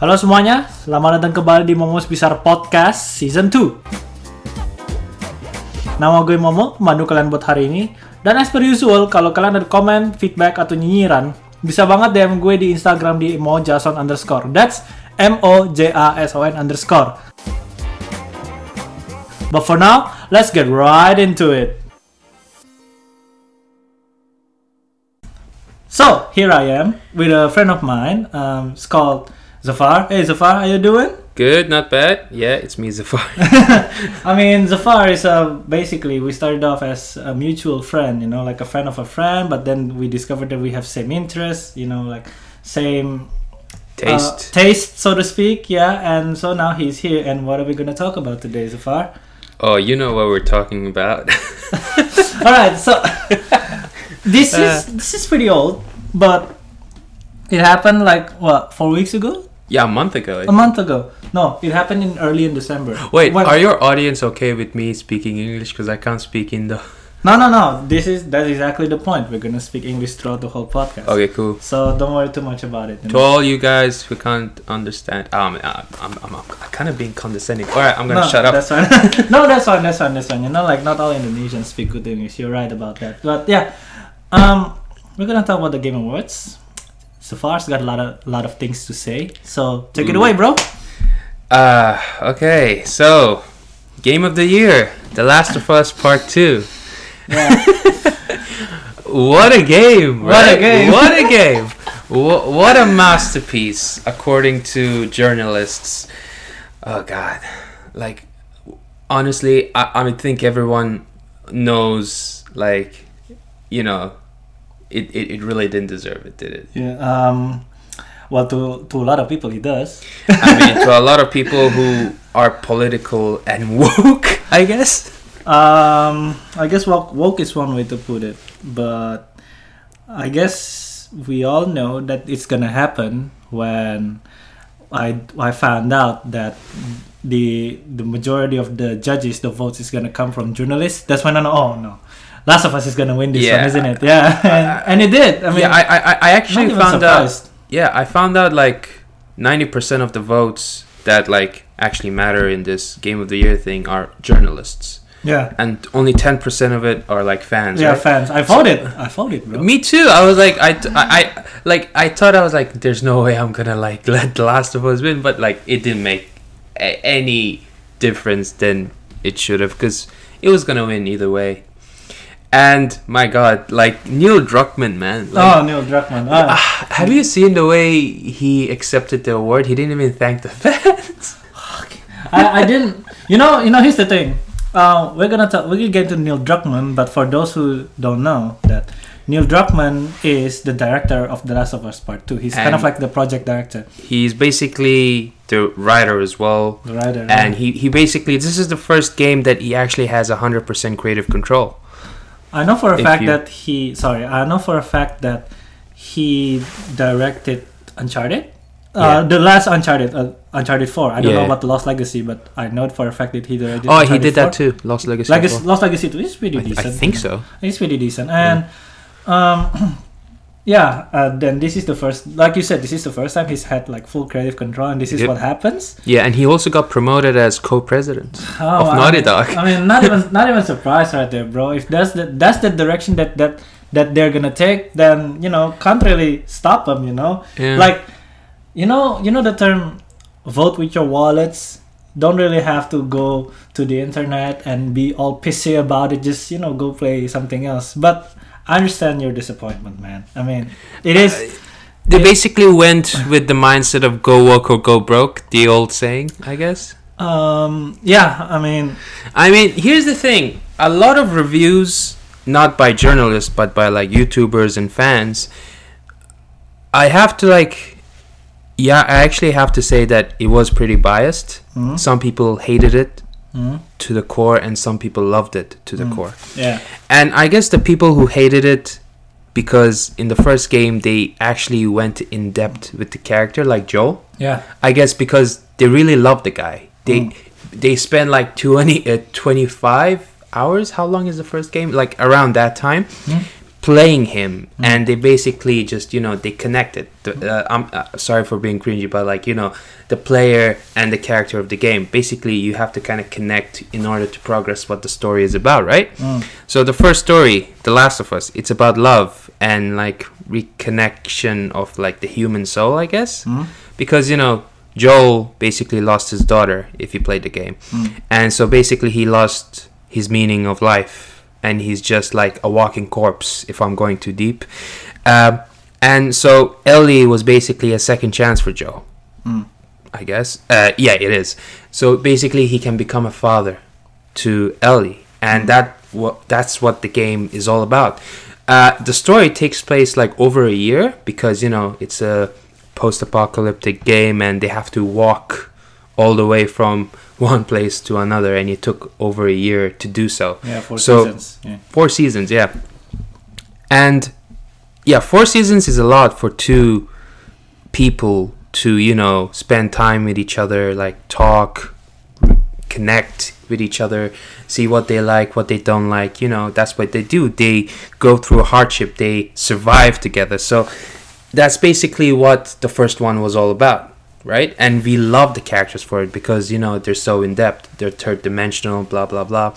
Halo semuanya, selamat datang kembali di Momo's Bizarre Podcast Season 2 Nama gue Momo, pemandu kalian buat hari ini. Dan as per usual, kalau kalian ada komen, feedback, atau nyinyiran Bisa banget DM gue di Instagram di mojason underscore. That's M-O-J-A-S-O-N underscore. But for now, let's get right into it. So, here I am with a friend of mine, um, it's called Zafar. Hey Zafar, how you doing? Good, not bad. Yeah, it's me, Zafar. I mean, Zafar is uh, basically we started off as a mutual friend, you know, like a friend of a friend, but then we discovered that we have same interests, you know, like same uh, Taste. taste, so to speak, yeah. And so now he's here, and what are we gonna talk about today, Zafar? oh, you know what we're talking about. All right, so this is this is pretty old, but it happened like what four weeks ago, yeah, a month ago. a month ago. No, it happened in early in December. Wait, When- are your audience okay with me speaking English? Because I can't speak Indo. No, no, no. This is that's exactly the point. We're gonna speak English throughout the whole podcast. Okay, cool. So don't worry too much about it. To all you guys who can't understand, um, I'm, I'm, I'm, I'm kind of being condescending. All right, I'm gonna no, shut up. That's fine. no, that's fine. That's fine. That's fine. You know, like not all Indonesians speak good English. You're right about that. But yeah, um, we're gonna talk about the Game Awards. Zafar's got a lot of lot of things to say. So take it away, bro. Uh, okay, so game of the year, The Last of Us Part Two. Yeah. What a game! What a game. What a game! What a masterpiece, according to journalists. Oh God! Like, honestly, I, I think everyone knows. Like, you know, it, it, it really didn't deserve it, did it? yeah. Um. Well, to to a lot of people, it does. I mean, to a lot of people who are political and woke, I guess. Um, I guess woke, woke is one way to put it, but I guess we all know that it's gonna happen when I I found out that the the majority of the judges, the votes is gonna come from journalists. That's when I know. Oh no, Last of Us is gonna win this Yeah. one, isn't it? Yeah, and, and it did. I mean, yeah, I, I, I- actually found out. Yeah, I found out like ninety percent of the votes that like actually matter in this game of the year thing are journalists, Yeah, and only ten percent of it are like fans. yeah, right? fans. I voted. I voted, bro. Me too. I was like, I, I, I- like, I thought I was like, there's no way I'm gonna like let The Last of Us win, but like, it didn't make a- any difference than it should have, because it was gonna win either way. And my God, like Neil Druckmann, man. Like, oh, Neil Druckmann. Ah. Ah, have you seen the way he accepted the award? He didn't even thank the fans. I, I didn't. You know, you know. Here's the thing. Uh, we're gonna talk. We're gonna get to Neil Druckmann, but for those who don't know, that Neil Druckmann is the director of The Last of Us Part Two. He's kind of like the project director, He's basically the writer as well, the writer. and he he basically this is the first game that he actually has hundred percent creative control. I know for a if fact you- that he. Sorry, I know for a fact that he directed Uncharted. Uh, Yeah. the last Uncharted, uh, Uncharted Four. I don't know about the Lost Legacy, but I know for a fact that he directed. Oh, he Uncharted did that 4. too. Lost Legacy. Legacy, 4. Lost Legacy Two is pretty I, decent. I think so. It's pretty decent. And um yeah, uh, then this is the first like you said, this is the first time he's had like full creative control and this is Yep. what happens. Yeah, and he also got promoted as co-president Oh, of I Naughty mean- Dog. I mean not even not even surprised right there, bro. If that's the that's the direction that that that they're gonna take, then you know, can't really stop them, you know? Yeah. Like you know you know the term vote with your wallets don't really have to go to the internet and be all pissy about it just you know go play something else but i understand your disappointment man i mean it is they basically went with the mindset of go woke or go broke, the old saying, I guess. um yeah i mean I mean, here's the thing. A lot of reviews, not by journalists, but by like YouTubers and fans, I have to like yeah, I actually have to say that it was pretty biased. mhm, Some people hated it mhm, to the core and some people loved it to the Mm. core. yeah And I guess the people who hated it because in the first game they actually went in depth with the character like Joel. yeah I guess because they really love the guy. They Mm. they spent like 20 uh, 25 hours. How long is the first game? Like around that time. Mm. playing him and they basically just you know they connected the, uh, i'm uh, sorry for being cringy but like you know the player and the character of the game basically you have to kind of connect in order to progress what the story is about right Mm. so the first story the last of us it's about love and like reconnection of like the human soul i guess Mm. because you know joel basically lost his daughter if he played the game Mm. and so basically he lost his meaning of life and he's just like a walking corpse if i'm going too deep. Um, and so ellie was basically a second chance for joe Mm. i guess. Uh, yeah it is. So basically he can become a father to ellie and that what that's what the game is all about. Uh, the story takes place like over a year because you know it's a post-apocalyptic game and they have to walk all the way from one place to another and it took over a year to do so Yeah, four So- seasons. Yeah. four seasons yeah and yeah four seasons is a lot for two people to you know spend time with each other like talk connect with each other see what they like what they don't like you know that's what they do they go through hardship they survive together so that's basically what the first one was all about right and we love the characters for it because you know they're so in depth they're third dimensional blah blah blah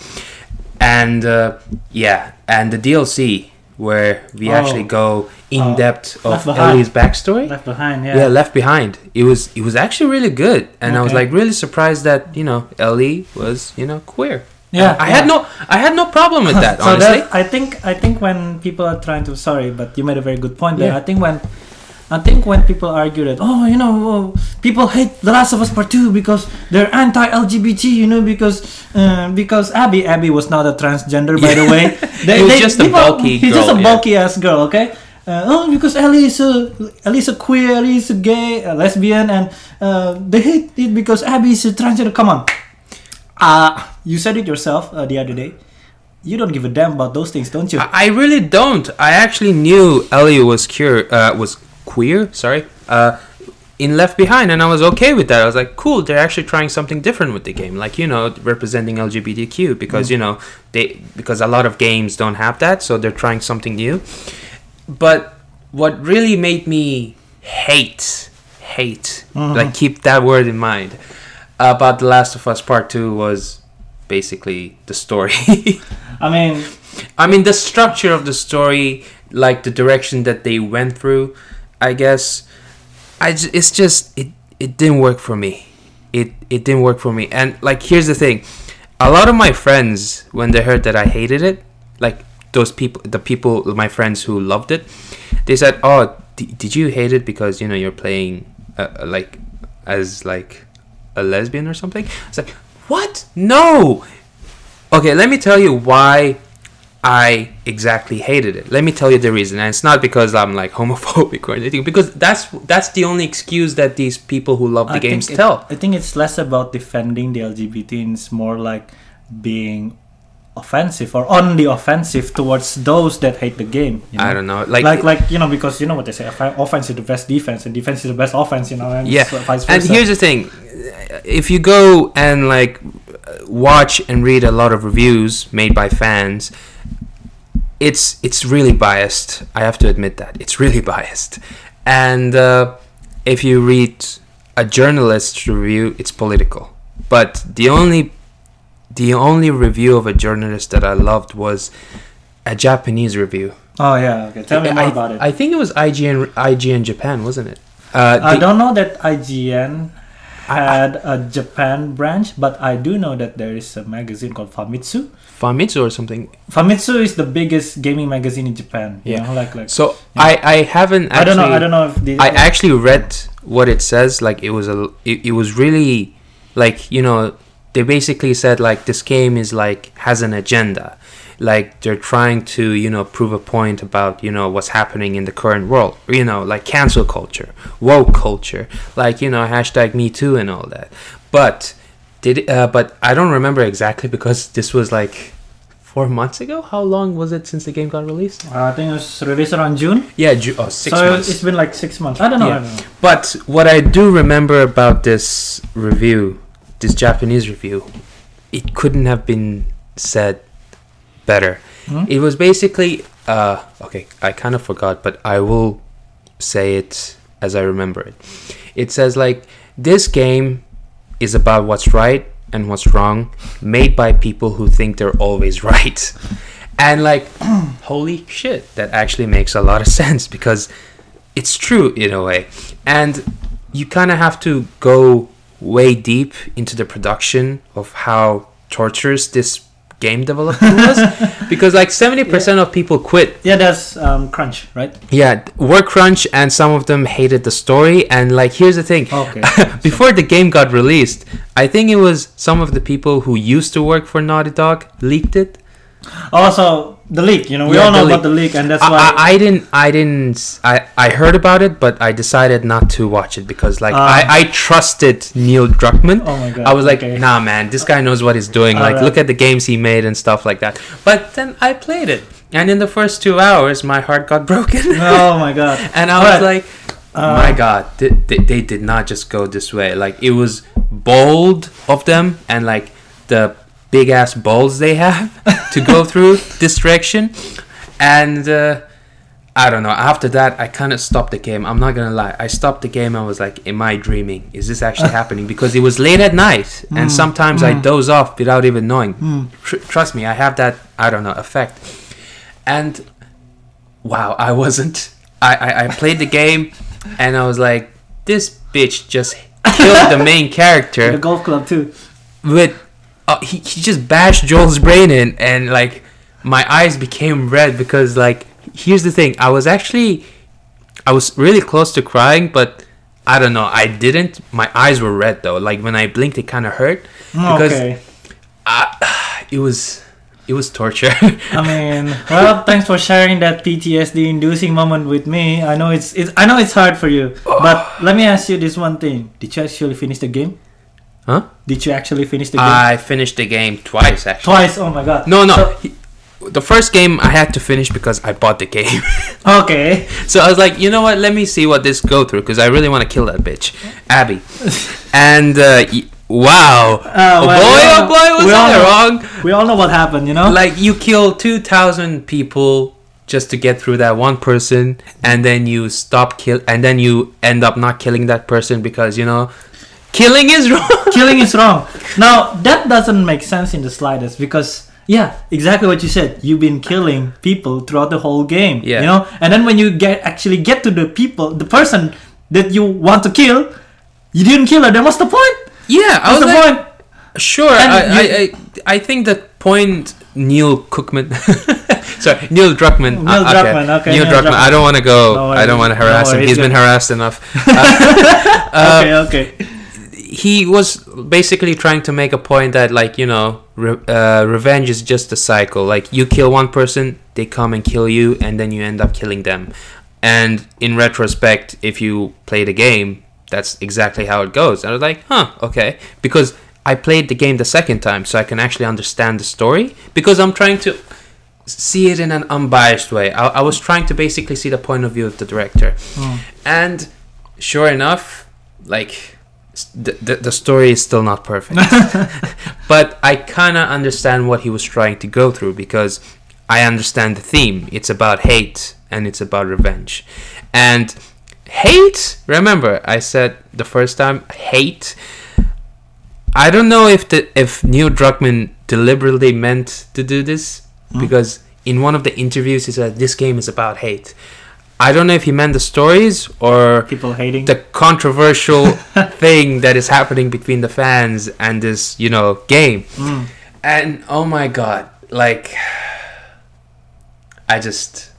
and uh, yeah and the dlc where we Oh. actually go in Oh. depth of ellie's backstory Left behind. yeah. Yeah. left behind it was it was actually really good and i was like really surprised that you know ellie was you know queer Yeah, i yeah. had no i had no problem with that so honestly that, I think I think when people are trying to sorry, but you made a very good point there. Yeah. I think when I think when people argue that oh you know oh, people hate The Last of Us Part Two because they're anti-LGBT you know because uh, because Abby Abby was not a transgender by the way. He was just a bulky He's just a girl, yeah. bulky ass girl. Okay. Uh, oh, because Ellie is a Ellie is a queer, Ellie is a gay, a lesbian, and uh, they hate it because Abby is a transgender. Come on, uh, you said it yourself uh, the other day. You don't give a damn about those things, don't you? I, really don't i actually knew ellie was queer uh, was queer sorry uh in left behind and i was okay with that i was like cool they're actually trying something different with the game like you know representing lgbtq because Mm. you know they because a lot of games don't have that so they're trying something new but what really made me hate hate Mhm. like keep that word in mind about the last of us part 2 was basically the story I mean, I mean, the structure of the story, like the direction that they went through, I guess, I it's just it it didn't work for me. It it didn't work for me. And like, here's the thing: a lot of my friends, when they heard that I hated it, like those people, the people, my friends who loved it, they said, "Oh, d- did you hate it because you know you're playing uh, uh, like as like a lesbian or something?" It's like, what? No. Okay, let me tell you why I exactly hated it. Let me tell you the reason, and it's not because I'm like homophobic or anything. Because that's that's the only excuse that these people who love the I games it- tell. I think it's less about defending the LGBT and it's more like being offensive or on the offensive towards those that hate the game. You know? I don't know, like, like, like you know, because you know what they say: offense is the best defense, and defense is the best offense. You know, and yeah. so vice versa. And here's the thing: if you go and like watch and read a lot of reviews made by fans, it's it's really biased. I have to admit that it's really biased. And uh, if you read a journalist's review, it's political. But the only the only review of a journalist that I loved was a Japanese review. oh yeah, okay. Tell me more I, about it. I think it was IGN IGN Japan, wasn't it? Uh, I the- don't know that IGN had a Japan branch, but I do know that there is a magazine called Famitsu. Famitsu or something. Famitsu is the biggest gaming magazine in Japan. You Yeah. know, like like So Yeah. I I haven't actually. I don't know. I don't know if the I actually read what it says. Like it was a. It, it was really like you know they basically said like this game is like has an agenda. Like they're trying to you know prove a point about you know what's happening in the current world. You know like cancel culture, woke culture, like you know hashtag Me Too and all that. But did uh, but I don't remember exactly because this was like four months ago. How long was it since the game got released? Uh, I think it was released around June. Yeah, Ju- oh, six so months. it's been like six months. I don't know. Yeah. I don't know. But what I do remember about this review, this Japanese review, it couldn't have been said better. Hmm? It was basically uh okay, I kind of forgot, but I will say it as I remember it. It says like this game is about what's right and what's wrong, made by people who think they're always right. And like holy shit, that actually makes a lot of sense because it's true in a way. And you kind of have to go way deep into the production of how torturous this game developer was because like 70% of people quit Yeah, that's um, crunch, right? yeah work crunch and some of them hated the story and like here's the thing Okay. before the game got released i think it was some of the people who used to work for naughty dog leaked it also, the leak. You know, we Yeah, all know about the leak, and that's I, why. I, I didn't i didn't I, I heard about it but i decided not to watch it because like Ah. I, I trusted neil druckmann oh my god. I was like, okay. nah, man, this guy knows what he's doing. Like, Alright. look at the games he made and stuff like that. But then I played it, and in the first two hours, my heart got broken, Oh my god. and I was like, Uh, my God, they, they, they did not just go this way. Like, it was bold of them, and like the big ass balls they have to go through this direction, and. Uh, I don't know. After that, I kind of stopped the game. I'm not gonna lie. I stopped the game. and was like, "Am I dreaming? Is this actually happening?" Because it was late at night, and Mm, sometimes I mm. doze off without even knowing. Hmm. Tr- trust me, I have that. I don't know effect. And wow, I wasn't. I, I I played the game, and I was like, "This bitch just killed the main character." The golf club too. with." Uh, he, he just bashed Joel's brain in, and like my eyes became red because like here's the thing. I was actually i was really close to crying but i don't know. I didn't. My eyes were red though. Like when i blinked it kind of hurt Because- okay. I, it was it was torture. I mean, well, thanks for sharing that PTSD-inducing moment with me. I know it's, it's I know it's hard for you, but let me ask you this one thing: Did you actually finish the game? Huh Did you actually finish the game i finished the game twice actually twice? Oh my god! no no So- he- the first game i had to finish because i bought the game okay. so i was like you know what let me see what this go through because i really want to kill that bitch abby and uh, y- wow Uh, oh well, boy oh boy was know- wrong We all know what happened, you know. like you kill 2000 people just to get through that one person and then you stop kill and then you end up not killing that person because you know killing is wrong killing is wrong. Now that doesn't make sense in the slightest because yeah, exactly what you said. You've been killing people throughout the whole game. Yeah. You know, and then when you get actually get to the people, the person that you want to kill, you didn't kill her. Then what's the point? yeah i What's was the like, point? sure I, you- I, I i think the point neil cookman sorry neil druckmann Neil uh, Druckmann, okay, neil, Neil druckmann i don't want to go No i don't want to No harass him worries, he's been harassed enough Uh, okay, okay. He was basically trying to make a point that like you know re- uh, revenge is just a cycle. Like you kill one person they come and kill you and then you end up killing them. And in retrospect if you play the game that's exactly how it goes. And i was like huh okay. Because i played the game the second time so i can actually understand the story. Because i'm trying to see it in an unbiased way. I, I was trying to basically see the point of view of the director. Hmm. and sure enough like the, the, the story is still not perfect. But i kind of understand what he was trying to go through because i understand the theme. It's about hate and it's about revenge. And hate remember i said the first time hate i don't know if the if neil druckmann deliberately meant to do this Hmm. because in one of the interviews he said this game is about hate i don't know if he meant the stories or People hating. the controversial thing that is happening between the fans and this you know game Mm. and oh my god like i just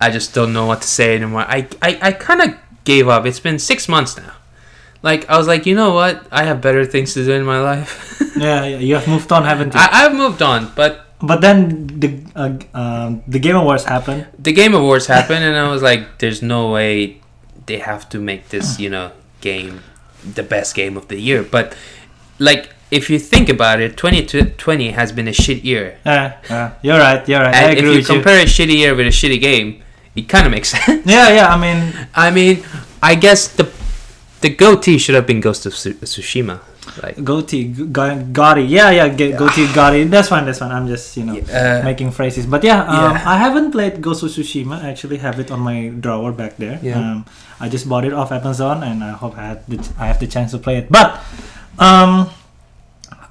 i just don't know what to say anymore i i, I kind of gave up it's been six months now like i was like you know what i have better things to do in my life Yeah, yeah, you have moved on, haven't you? I, i've moved on but but then the uh, um, the Game Awards happened. the game awards happened and i was like there's no way they have to make this you know game the best game of the year but like if you think about it 2020 has been a shit year Yeah, yeah, you're right. You're right. I and if you with you. compare a shitty year with a shitty game it kind of makes sense Yeah, yeah. I mean, i mean i guess the the goatee should have been Ghost of Tsushima. Like, Goatee, Gotti. Yeah, yeah, G- Goatee, Gotti. That's fine, that's fine. I'm just, you know, uh, making phrases. But yeah, um, Yeah. I haven't played Ghost of Tsushima. I actually have it on my drawer back there. Yeah. Um, I just bought it off Amazon, and I hope I had the I have the chance to play it. But um,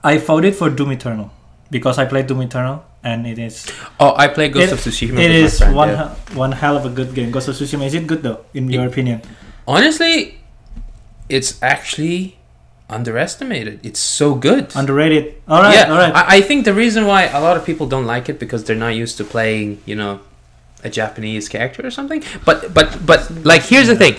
I voted for Doom Eternal because I played Doom Eternal, and it is oh, I played Ghost It- of Tsushima. it is friend, one yeah. one hell of a good game. Ghost of Tsushima is it good though, in your opinion? Honestly, it's actually underestimated. It's so good. Underrated. All right, yeah, all right. I, I think the reason why a lot of people don't like it because they're not used to playing, you know, a Japanese character or something. But but but like here's the thing.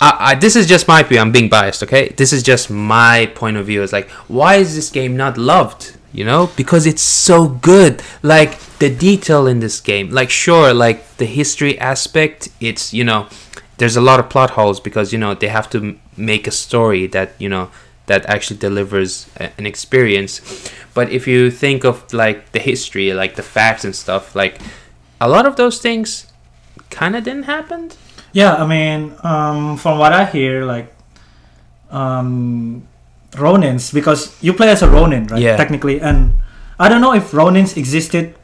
I, I, this is just my view. I'm being biased, okay? This is just my point of view. It's like, why is this game not loved? You know, because it's so good. Like the detail in this game. Like, sure, like the history aspect. It's you know, there's a lot of plot holes because you know they have to m- make a story that you know that actually delivers a, an experience. But if you think of like the history, like the facts and stuff, like a lot of those things kind of didn't happen. Yeah, I mean, um, from what I hear, like um, Ronins, because you play as a Ronin, right? Yeah. Technically, and I don't know if Ronins existed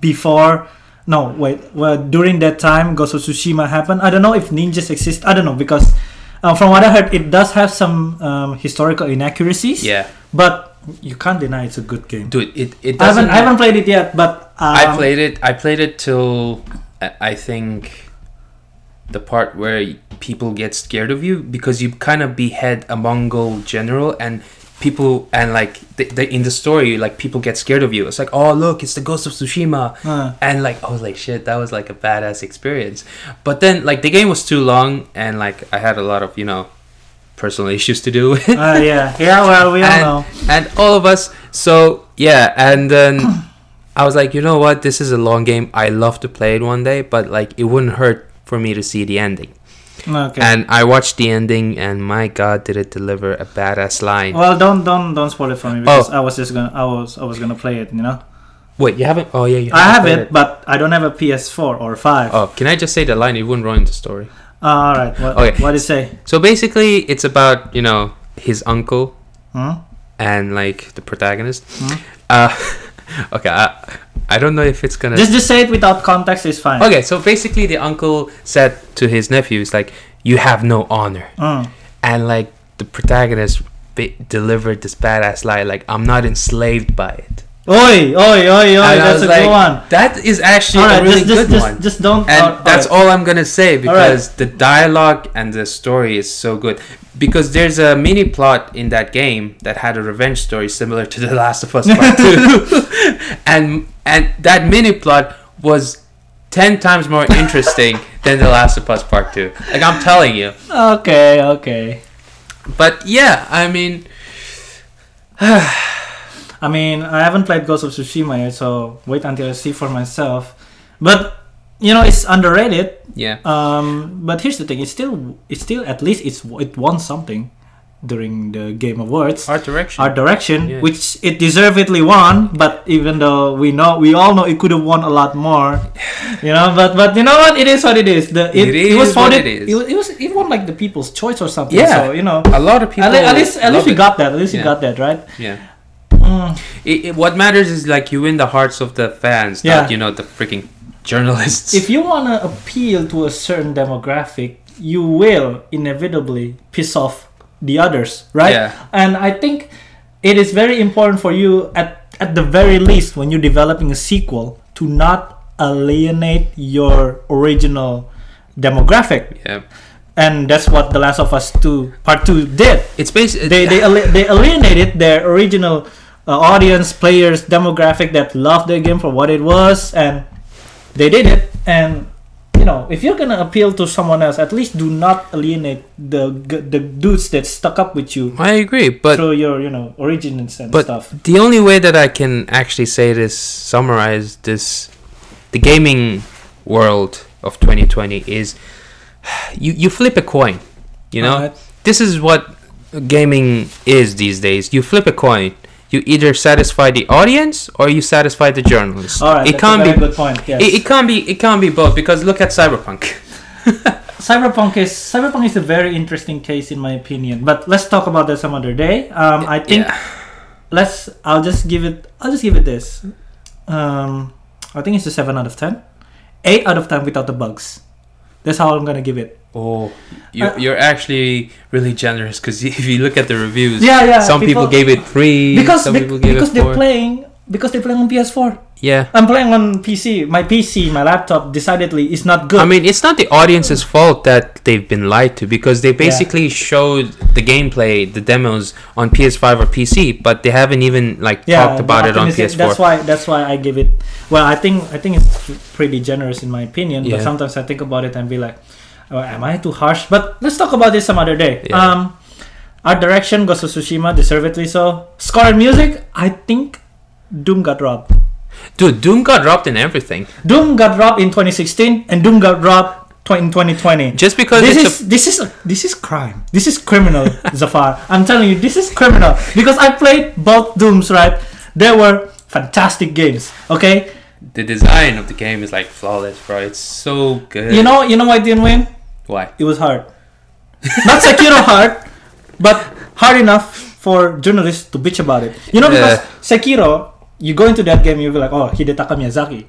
before. No, wait. Well, during that time, Ghost of Tsushima happened. I don't know if ninjas exist. I don't know because uh, from what I heard, it does have some um, historical inaccuracies. Yeah, But you can't deny it's a good game. dude, it it I doesn't. haven't, I haven't played it yet, but um, I played it. I played it till I I think the part where people get scared of you because you kind of behead a Mongol general and people and like the, the, in the story like people get scared of you. It's like oh look, it's the Ghost of Tsushima. Uh, and like I was like shit that was like a badass experience but then like the game was too long and like I had a lot of you know personal issues to do with it uh, yeah, yeah. Well, we all and, know. and all of us so yeah and then I was like you know what this is a long game I love to play it one day but like it wouldn't hurt for me to see the ending Okay. and I watched the ending and my god did it deliver a badass line Well, don't don't don't spoil it for me because Oh. I was just gonna I was I was gonna play it. You know, wait you haven't oh yeah you I have played it, but I don't have a PS4 or five. oh can I just say the line it wouldn't ruin the story All right. What Okay. what did it say? so basically it's about you know his uncle Hmm? and like the protagonist. Hmm? Uh, okay, I, I don't know if it's gonna. Just just say it without context is fine. okay, so basically the uncle said to his nephew, "It's like you have no honor," Mm. and like the protagonist bi- delivered this badass line, like I'm not enslaved by it. Oi, oi, oi, oi. And That's a like, good one. That is actually All right, a really just just good just, one. just don't. and all- all that's right. all I'm gonna say because the dialogue and the story is so good. Because there's a mini plot in that game that had a revenge story similar to The Last of Us Part Two, and and that mini plot was ten times more interesting than The Last of Us Part Two. Like I'm telling you. Okay, okay. But yeah, I mean, I mean, I haven't played Ghost of Tsushima yet, so wait until I see for myself. But you know, it's underrated. yeah, Um, but here's the thing: it's still, it's still at least it's it won something during the Game Awards. art direction. Art direction, Yeah. which it deservedly won, but even though we know, we all know it could have won a lot more, you know. But but you know what? It is what it is. The it, It was is what voted. it is. It was, it was it won like the People's Choice or something. Yeah. So you know, a lot of people. at, at least at least we got that. At least we Yeah. got that right. Yeah. Mm. It, it- what matters is like you win the hearts of the fans, Yeah. not you know the freaking journalists. If you want to appeal to a certain demographic, you will inevitably piss off the others, right? Yeah. And I think it is very important for you at at the very least when you're developing a sequel to not alienate your original demographic. yeah, And that's what The Last of Us 2 Part 2 did. it's basically They they ali- they alienated their original uh, audience, players, demographic that loved the game for what it was, and they did it. And you know, if you're gonna appeal to someone else, at least do not alienate the the dudes that stuck up with you I agree, but through your you know origins and but stuff. the only way that I can actually say this, summarize this, the gaming world of 2020 is you you flip a coin, you know. Alright. This is what gaming is these days. You flip a coin. You either satisfy the audience or you satisfy the journalists. All right, it can't be good point. Yes. It, it can't be. It can't be both because look at Cyberpunk. Cyberpunk is Cyberpunk is a very interesting case in my opinion. But let's talk about that some other day. Um, I think Yeah. let's. I'll just give it. I'll just give it this. Um, I think it's a seven out of ten. Eight out of ten without the bugs. That's how I'm gonna give it. Oh, you're, Uh, you're actually really generous because if you look at the reviews, Yeah, yeah. some people, gave it three, because some bec- people gave because it they're four. playing because they're playing on PS4. yeah. I'm playing on PC. My PC, my laptop, decidedly is not good. I mean, it's not the audience's fault that they've been lied to because they basically showed the gameplay, the demos on PS5 or PC, but they haven't even like talked about it on optimistic- PS4. That's why that's why I give it. Well, I think I think it's pretty generous in my opinion. Yeah. But sometimes I think about it and be like, oh, am I too harsh? But let's talk about this some other day. Yeah. Um, art direction, Ghost of Tsushima, deservedly so. Score and music, I think Doom got robbed. Dude, Doom got dropped in everything Doom got robbed in 2016, and Doom got robbed in 2020. just because this is this is this is crime. This is criminal, Zafar. I'm telling you, this is criminal because I played both Dooms. Right, they were fantastic games. Okay, the design of the game is like flawless, bro. It's so good. you know, you know why I didn't win? Why? It was hard. Not Sekiro hard, but hard enough for journalists to bitch about it. You know, because Yeah. Sekiro, you go into that game, you'll be like, oh, Hidetaka Miyazaki.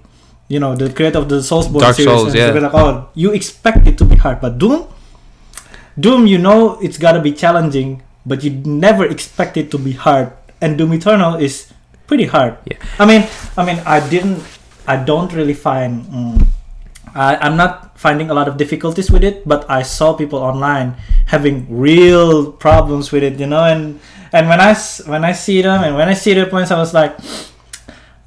You know, the creator of the Soulsborne Dark series. Souls, yeah. be like, oh, you expect it to be hard. But Doom, Doom, you know it's gotta be challenging, but you never expect it to be hard. And Doom Eternal is pretty hard. Yeah. I mean, I mean, I didn't, I don't really find, mm, I, I'm not finding a lot of difficulties with it, but I saw people online having real problems with it, you know, and and when I when I see them and when I see their points, I was like,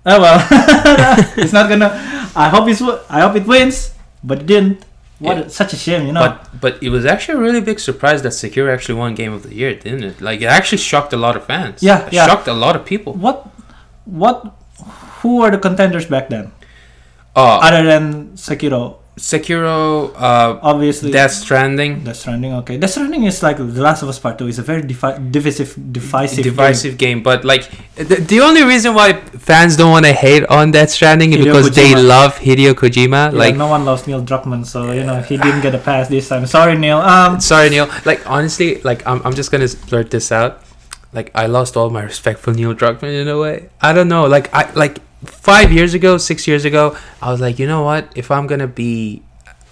oh well, it's not gonna. I hope it's I hope it wins, but it didn't. What Yeah. such a shame, you know. But but it was actually a really big surprise that Sekiro actually won Game of the Year, didn't it? Like it actually shocked a lot of fans. Yeah, it yeah. shocked a lot of people. what what who were the contenders back then Oh, other than Sekiro? Sekiro, uh, Obviously, Death Stranding, Death Stranding. Okay, Death Stranding is like The Last of Us Part Two. It's a very defi- divisive, divisive, game. divisive game. But like the, the only reason why fans don't want to hate on Death Stranding is Hideo because they love Hideo Kojima. Yeah, like no one loves Neil Druckmann, so you know he didn't get a pass this time. Sorry, Neil. Um, sorry Neil. Like honestly, like I'm I'm just gonna blurt this out. Like I lost all my respect for Neil Druckmann in a way. I don't know. Like I like five years ago, six years ago, I was like, you know what? If I'm gonna be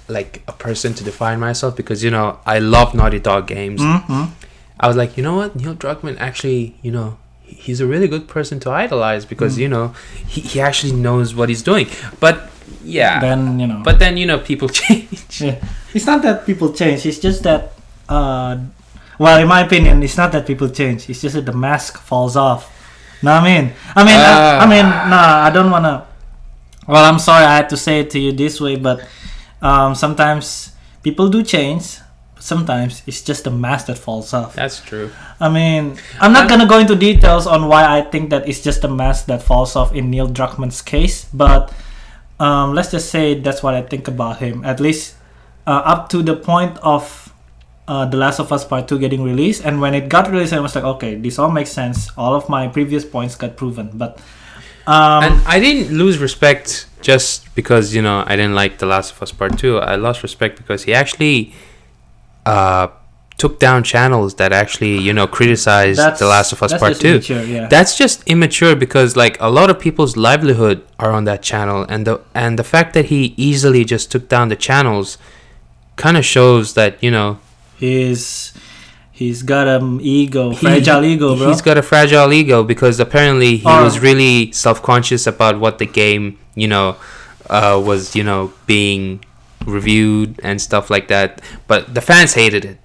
like a person to define myself, because you know I love Naughty Dog games. mhm. I was like, you know what? Neil Druckmann actually, you know, he's a really good person to idolize because Mm. you know he, he actually knows what he's doing. But yeah, Then you know. but then you know people change. Yeah. It's not that people change. It's just that, uh, well, in my opinion, it's not that people change. It's just that the mask falls off. No, I mean, I mean, I, I Ah. mean, nah, I don't wanna. Well, I'm sorry I had to say it to you this way, but um, sometimes people do change. Sometimes it's just the mask that falls off. That's true. I mean, I'm not gonna go into details on why I think that it's just a mask that falls off in Neil Druckmann's case, but um, let's just say that's what I think about him. At least uh, up to the point of uh, The Last of Us Part Two getting released, and when it got released, I was like, okay, this all makes sense. All of my previous points got proven, but um, and I didn't lose respect just because you know I didn't like The Last of Us Part Two. I lost respect because he actually uh, took down channels that actually you know criticized The Last of Us that's Part just Two. immature, yeah. That's just immature because like a lot of people's livelihood are on that channel, and the and the fact that he easily just took down the channels kind of shows that you know he's he's got an ego, he- fragile ego, bro. He's got a fragile ego because apparently he was really self conscious about what the game, you know, uh, was, you know, being reviewed and stuff like that. But the fans hated it.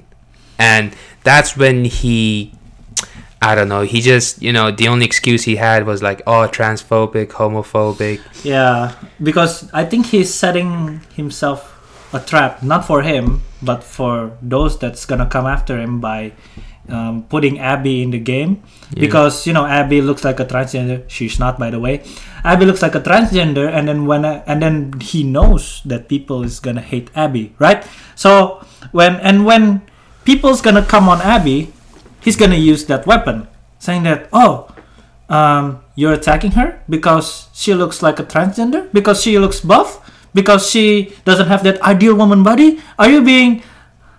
And that's when he I don't know, he just you know, the only excuse he had was like, oh transphobic, homophobic. Yeah, because I think he's setting himself a trap, not for him, but for those that's gonna come after him by um, putting Abby in the game. Yeah. Because you know Abby looks like a transgender. She's not, by the way. Abby looks like a transgender, and then when I, and then he knows that people is gonna hate Abby, right? So when and when people's gonna come on Abby, he's gonna use that weapon, saying that oh um, you're attacking her because she looks like a transgender because she looks buff because she doesn't have that ideal woman body? Are you being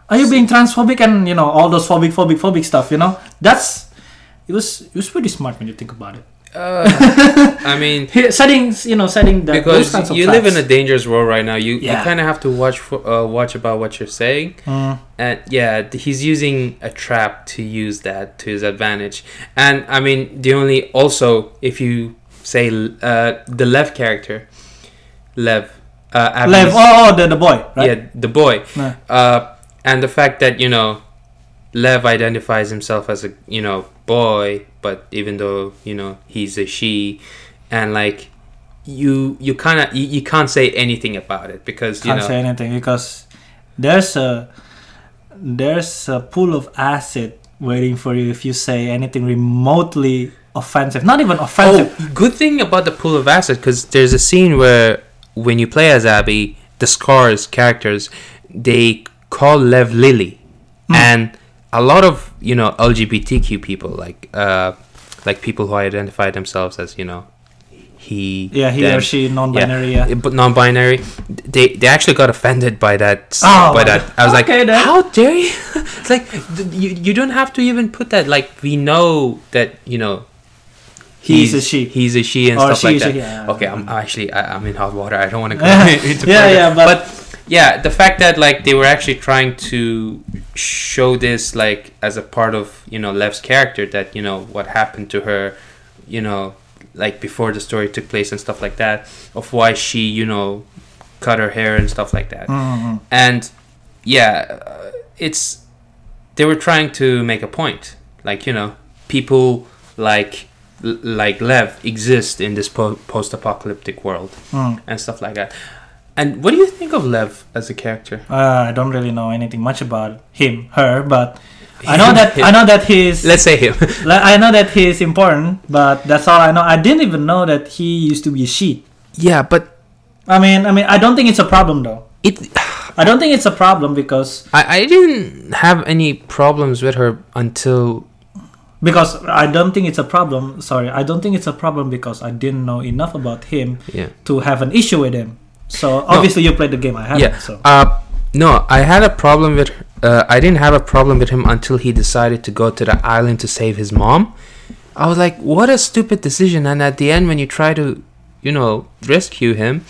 are you being transphobic and you know all those phobic phobic phobic stuff? You know that's it was it was pretty smart when you think about it. Uh, I mean, setting you know setting that because you live in a dangerous world right now. You you Yeah. kind of have to watch for, uh, watch about what you're saying. Mm, And yeah, he's using a trap to use that to his advantage. And I mean, the only also if you say uh, the Lev character, Lev, uh, Abby's- Lev, oh, oh the, the boy, right? yeah, the boy, uh, and the fact that you know, Lev identifies himself as a you know boy, but even though you know he's a she, and like you you kind of you, you can't say anything about it because you Can't know say anything because there's a there's a pool of acid waiting for you if you say anything remotely offensive. Not even offensive. Oh, good thing about the pool of acid because there's a scene where when you play as Abby, the Scars characters they call Lev Lily, Hmm. and a lot of you know LGBTQ people like uh like people who identify themselves as you know he yeah, he them, or she, non-binary. Yeah. uh, but non-binary they they actually got offended by that Oh, by that i was okay like then. how dare you it's like you, you don't have to even put that like we know that you know He's a she. he's a she and Or stuff like a that yeah. okay i'm actually I, i'm in hot water i don't want to go Yeah, into yeah, further. yeah, but- yeah the fact that like they were actually trying to show this like as a part of you know lev's character that you know what happened to her you know like before the story took place and stuff like that of why she you know cut her hair and stuff like that Mhm. and yeah uh, it's they were trying to make a point like you know people like like lev exist in this po- post-apocalyptic world Mm. and stuff like that and what do you think of lev as a character Uh, I don't really know anything much about him, her, but I know that him. I know that he's. let's say him I know that he's important, but that's all I know. I didn't even know that he used to be a she. yeah but I mean, I mean, I don't think it's a problem though. it I don't think it's a problem because I, I didn't have any problems with her until because I don't think it's a problem. Sorry, I don't think it's a problem because I didn't know enough about him yeah to have an issue with him. So obviously you played the game. I haven't. yeah So uh no i had a problem with uh, i didn't have a problem with him until he decided to go to the island to save his mom i was like what a stupid decision and at the end when you try to you know rescue him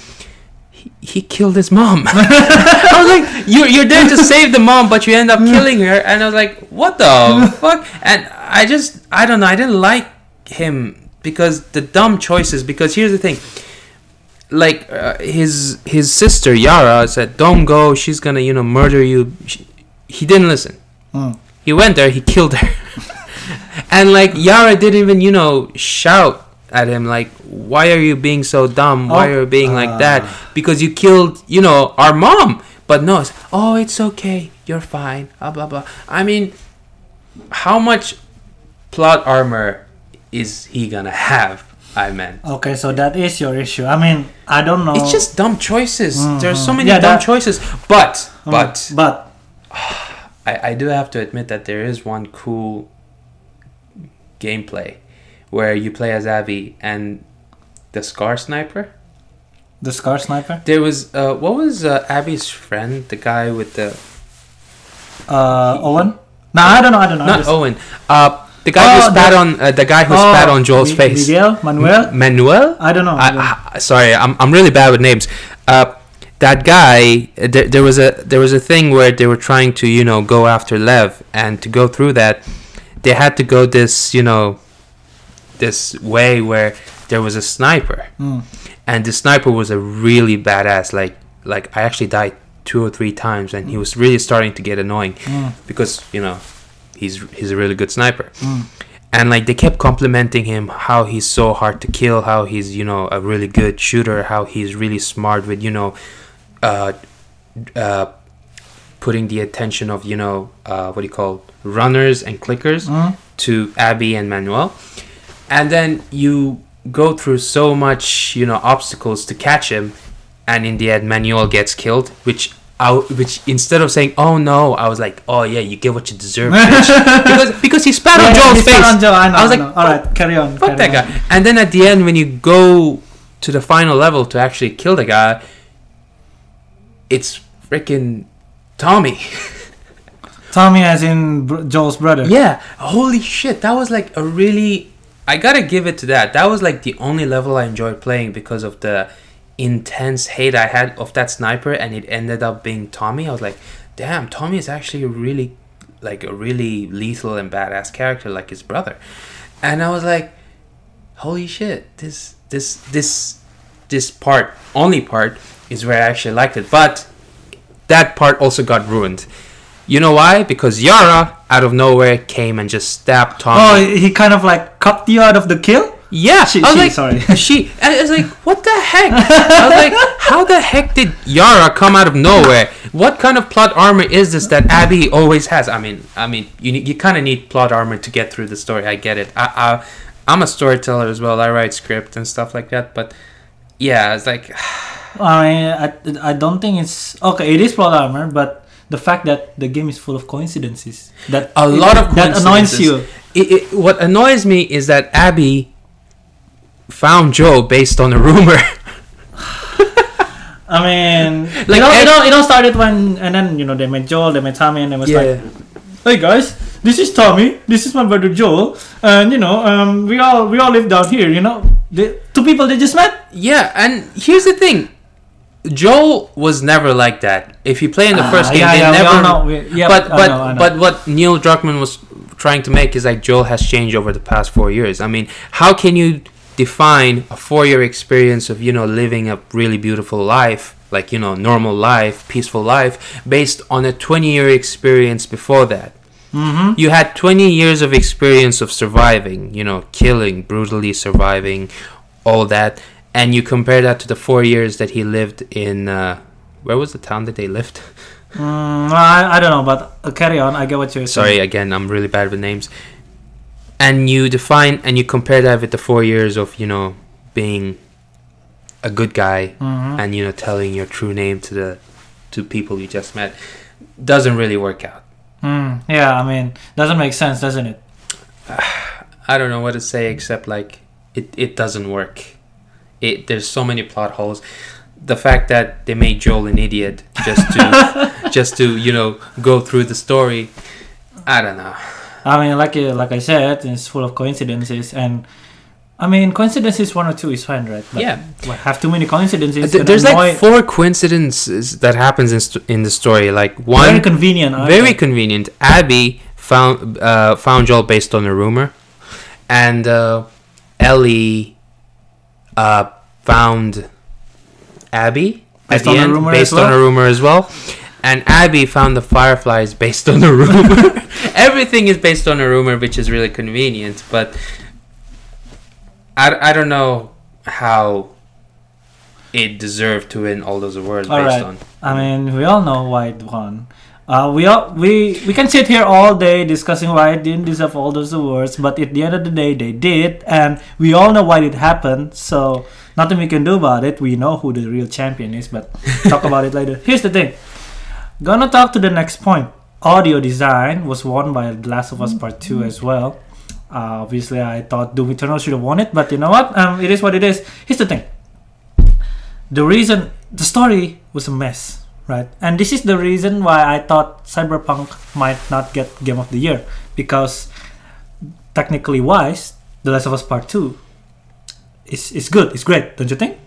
he, he killed his mom i was like you're, you're there to save the mom but you end up killing her and i was like what the fuck and i just i don't know i didn't like him because the dumb choices because here's the thing like uh, his his sister Yara said, "Don't go. She's gonna you know murder you." She, he didn't listen. Mm. He went there. He killed her. and like Yara didn't even you know shout at him like, "Why are you being so dumb? Why Oh, are you being like that? ah. Because you killed you know our mom." But no, it's, oh, it's okay. You're fine. Blah blah blah. I mean, how much plot armor is he gonna have? I meant. okay, so that is your issue. I mean, I don't know. It's just dumb choices. There's so many Yeah, dumb that- choices. But Mm, but but I, I do have to admit that there is one cool gameplay where you play as Abby and the Scar Sniper. the scar sniper. There was uh what was uh, Abby's friend, the guy with the Uh, Owen. No, I don't know. I don't know. not Just- Owen. Uh the guy who Oh, spat the- on uh, the guy who Oh, spat on Joel's Mi- face. Miguel Manuel. Manuel? I don't know. I. I, I, sorry, I'm, I'm really bad with names. Uh, that guy, there, there was a there was a thing where they were trying to you know go after Lev, and to go through that, they had to go this you know, this way where there was a sniper, Mm. and the sniper was a really badass. Like like I actually died two or three times, and he was really starting to get annoying Mm. because you know, he's he's a really good sniper Mm. and like they kept complimenting him how he's so hard to kill how he's you know a really good shooter how he's really smart with you know uh uh putting the attention of you know uh what do you call runners and clickers Mm. to abby and manuel and then you go through so much you know obstacles to catch him and in the end manuel gets killed which I, which instead of saying oh no i was like oh yeah you get what you deserve because because he spat on Yeah, joel's face on Joel, I, know, I was I like, all right, carry on. fuck carry that on. guy. And then at the end, when you go to the final level to actually kill the guy, it's freaking Tommy. Tommy, as in Joel's brother. Yeah, holy shit, that was like a really. I gotta give it to that. That was like the only level I enjoyed playing because of the intense hate I had of that sniper, and it ended up being Tommy. I was like, damn, Tommy is actually a really, like a really lethal and badass character, like his brother. And I was like, holy shit, this, this, this, this part, only part, is where I actually liked it. But that part also got ruined. You know why? Because Yara, out of nowhere, came and just stabbed Tommy. Oh, he kind of like cut you out of the kill. yeah, she- I was she, like, sorry. she. I was like, what the heck? I was like, how the heck did Yara come out of nowhere? What kind of plot armor is this that Abby always has? I mean, I mean, you you kind of need plot armor to get through the story. I get it. I, I I'm a storyteller as well. I write script and stuff like that. But yeah, it's like I mean, I, I don't think it's okay. It is plot armor, but the fact that the game is full of coincidences that a lot of that annoys you. It, it, what annoys me is that Abby found Joe based on a rumor. I mean, Like, you know, you know, you know, started when and then you know they met Joel, they met Tommy, and they was like, "Hey guys, this is Tommy, this is my brother Joel, and you know, um, we all we all live down here. You know, the two people they just met. Yeah, and here's the thing. Joel was never like that. If you play in the Ah, first game, yeah, they yeah, never. know. We- yeah, but I but know, I know. but what Neil Druckmann was trying to make is like Joel has changed over the past four years. I mean, how can you define a four-year experience of you know living a really beautiful life, like you know normal life, peaceful life, based on a twenty-year experience before that? mm-hmm. You had 20 years of experience of surviving, you know, killing, brutally surviving, all that, and you compare that to the four years that he lived in. Uh, where was the town that they lived? Mm, I, I don't know, but uh, carry on. I get what you're Sorry, saying. again, I'm really bad with names. And you define and you compare that with the four years of, you know, being a good guy Mhm. and, you know, telling your true name to the to people you just met. Doesn't really work out. Mm, yeah, I mean, doesn't make sense, doesn't it? I don't know what to say except like it, it doesn't work. It there's so many plot holes. The fact that they made Joel an idiot just to just to you know go through the story, I don't know. I mean, like like I said, it's full of coincidences, and I mean, coincidences one or two is fine, right? But Yeah. well, have too many coincidences. Th- there's like four coincidences that happens in, st- in the story. Like one very convenient. very convenient. Abby found uh, found Joel based on a rumor, and uh, Ellie uh, found Abby Based at the on a end rumor based as on well? a rumor as well. And Abby found the fireflies based on a rumor. Everything is based on a rumor, which is really convenient. But I, I don't know how it deserved to win all those awards All based right. on. I mean, we all know why it won. Uh, we all we we can sit here all day discussing why it didn't deserve all those awards, but at the end of the day, they did, and we all know why it happened. So nothing we can do about it. We know who the real champion is, but talk about it later. Here's the thing. Gonna talk to the next point. Audio design was won by The Last of Us Part Two as well. Uh, obviously, I thought Doom Eternal should have won it, but you know what? Um, it is what it is. Here's the thing the reason the story was a mess right. And this is the reason why i thought cyberpunk might not get game of the year because technically wise the last of us part 2 is, is good it's great don't you think?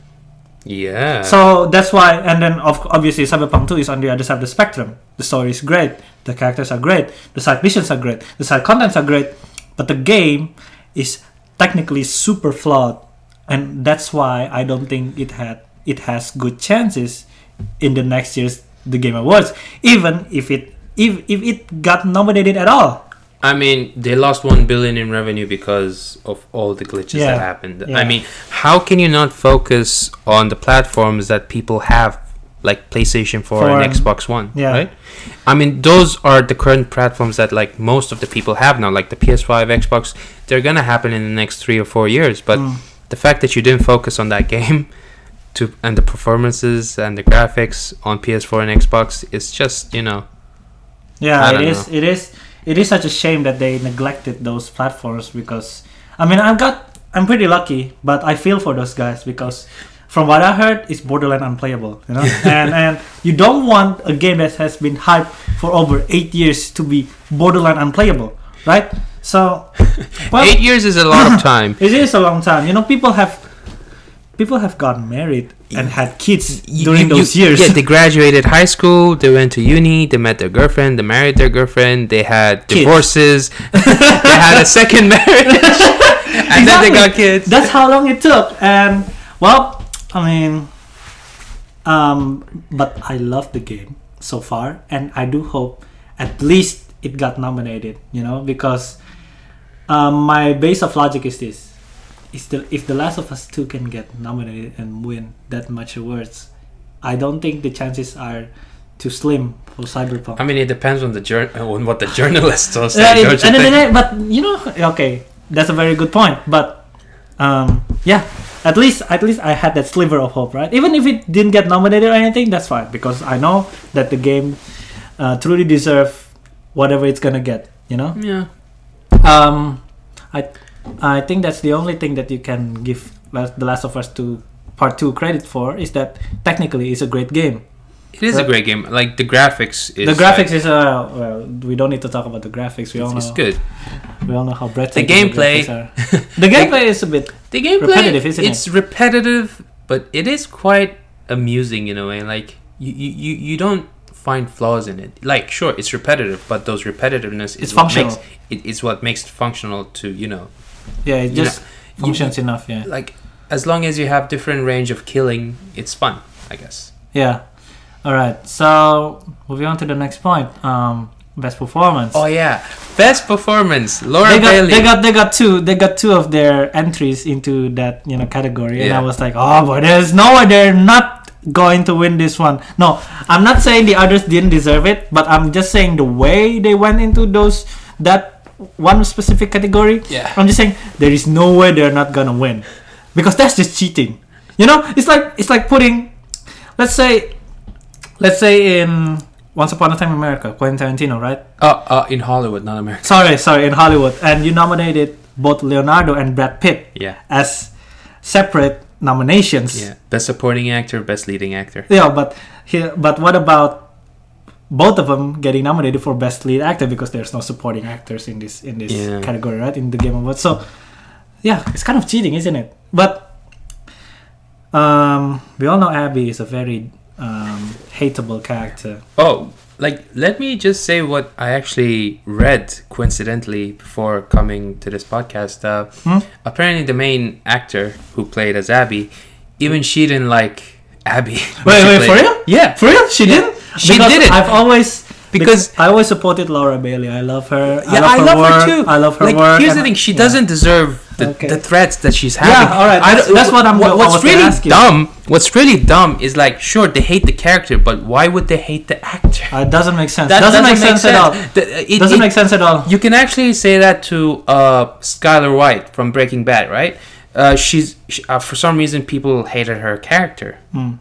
Yeah. so that's why and then of, obviously cyberpunk 2 is on the other side of the spectrum. The story is great the characters are great the side missions are great the side contents are great but the game is technically super flawed and that's why i don't think it had it has good chances in the next year's the game awards even if it if, if it got nominated at all I mean, they lost one billion in revenue because of all the glitches Yeah, that happened. yeah. I mean, how can you not focus on the platforms that people have, like PlayStation 4 For- and Xbox One? yeah. Right. I mean, those are the current platforms that like most of the people have now, like the PS5, Xbox. They're gonna happen in the next three or four years. But Mm. the fact that you didn't focus on that game, to and the performances and the graphics on PS4 and Xbox is just you know Yeah, it is. It is. It is such a shame that they neglected those platforms because I mean I've got I'm pretty lucky, but I feel for those guys because from what I heard, it's borderline unplayable. You know, and and you don't want a game that has been hyped for over eight years to be borderline unplayable, right? So, well, Eight years is a lot of time. it is a long time. You know, people have people have gotten married and had kids You- during you- those you- years. Yeah, they graduated high school, they went to uni, they met their girlfriend, they married their girlfriend, they had Kids. divorces, they had a second marriage, and then they got kids. That's how long it took. And well, I mean, um, but I love the game so far, and I do hope at least it got nominated. You know, because um, my base of logic is this: is the if The Last of Us Two can get nominated and win that much awards, I don't think the chances are too slim for Cyberpunk. I mean, it depends on the jour- on what the journalists will say. Yeah, it- don't you and then- think? but you know, okay, that's a very good point. But um, yeah, at least at least I had that sliver of hope, right? Even if it didn't get nominated or anything, that's fine because I know that the game uh, truly deserve whatever it's gonna get. You know, yeah. um, I I think that's the only thing that you can give The Last of Us to Part Two credit for is that technically it's a great game. It is a great game. Like the graphics is the graphics is uh well we don't need to talk about the graphics. We all it's, know it's good. we all know how breathtaking the gameplay- are. the gameplay is a bit The gameplay Repetitive, isn't it? it's repetitive, but it is quite amusing in a way. Like you, you, you, you don't find flaws in it. Like sure, it's repetitive, but those repetitiveness is It's what functional. makes it is what makes it functional to you know yeah it just you- functions enough yeah like as long as you have different range of killing, it's fun. I guess. yeah all right so moving on to the next point um best performance Oh yeah, best performance, Laura they got, Bailey. they got they got two they got two of their entries into that you know category and I was like oh boy there's no way they're not going to win this one no I'm not saying the others didn't deserve it but I'm just saying the way they went into those that one specific category yeah. I'm just saying there is no way they're not gonna win because that's just cheating. You know, it's like it's like putting, let's say, let's say in Once Upon a Time in America, Quentin Tarantino, right? Uh, uh, in Hollywood, not America. Sorry, sorry, in Hollywood, and you nominated both Leonardo and Brad Pitt Yeah. as separate nominations. Yeah. Best supporting actor, best leading actor. Yeah, but here, but what about both of them getting nominated for best lead actor because there's no supporting actors in this in this Yeah. category, right? In the Game of Awards, so yeah, it's kind of cheating, isn't it? But um, we all know Abby is a very um, hateable character. Oh, like let me just say what I actually read coincidentally before coming to this podcast. Uh, Hmm? Apparently, the main actor who played as Abby, even she didn't like Abby. Wait, wait, played- for real? Yeah, For real, she didn't. She Because did it. I've always because because I always supported Laura Bailey. I love her. yeah, I love, her, work. her too. I love her like, work. Here's the thing: she yeah. doesn't deserve the, Okay. the threats that she's having. Yeah, all right, that's- that's what I'm- What, what's really dumb? What's really dumb is like, sure, they hate the character, but why would they hate the actor? Uh, it doesn't make sense. That doesn't, make sense, at all. The- it- doesn't it- make sense at all. You can actually say that to uh, Skyler White from Breaking Bad, right? Uh, she's she, uh, for some reason people hated her character, Hmm.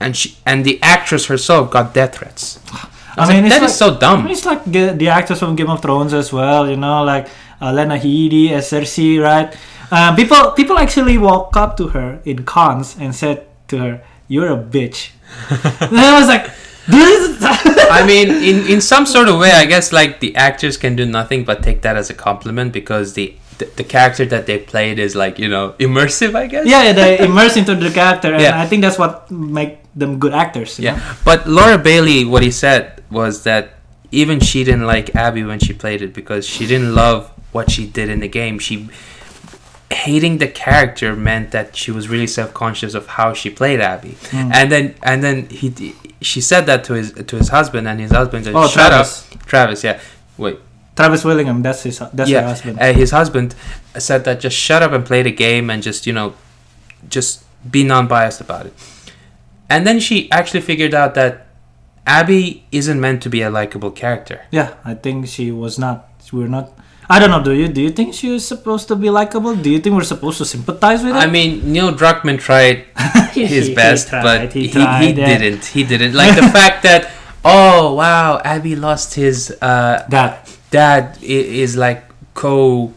And she and the actress herself got death threats. I, I mean, mean, it's that is like- so dumb. It's like the, the actors from Game of Thrones as well, you know, like uh, Lena Headey as Cersei, right? Uh, people people actually walk up to her in cons and said to her, "You're a bitch." and I was like, "This." I mean, in in some sort of way, I guess like the actors can do nothing but take that as a compliment because the the, the character that they played is like you know immersive, I guess. yeah, yeah, they immerse into the character, and Yeah. I think that's what make them good actors. you know? Yeah, but Laura Bailey, what he said was that even she didn't like Abby when she played it because she didn't love what she did in the game. She hating the character meant that she was really self-conscious of how she played Abby, Mm. and then and then he she said that to his to his husband, and his husband said, Oh, "Shut Travis. up, Travis." Yeah, wait, Travis Willingham, that's his that's yeah, her husband. uh, his husband said that just shut up and play the game and just you know, just be non-biased about it. And then she actually figured out that Abby isn't meant to be a likable character. Yeah, I think she was not. We're not. I don't know. Do you do you think she was supposed to be likable? Do you think we're supposed to sympathize with her? I mean, Neil Druckmann tried his He best, tried, but he he, he, tried, yeah. didn't. He didn't. Like the fact that, oh wow, Abby lost his uh, that dad i- is like co.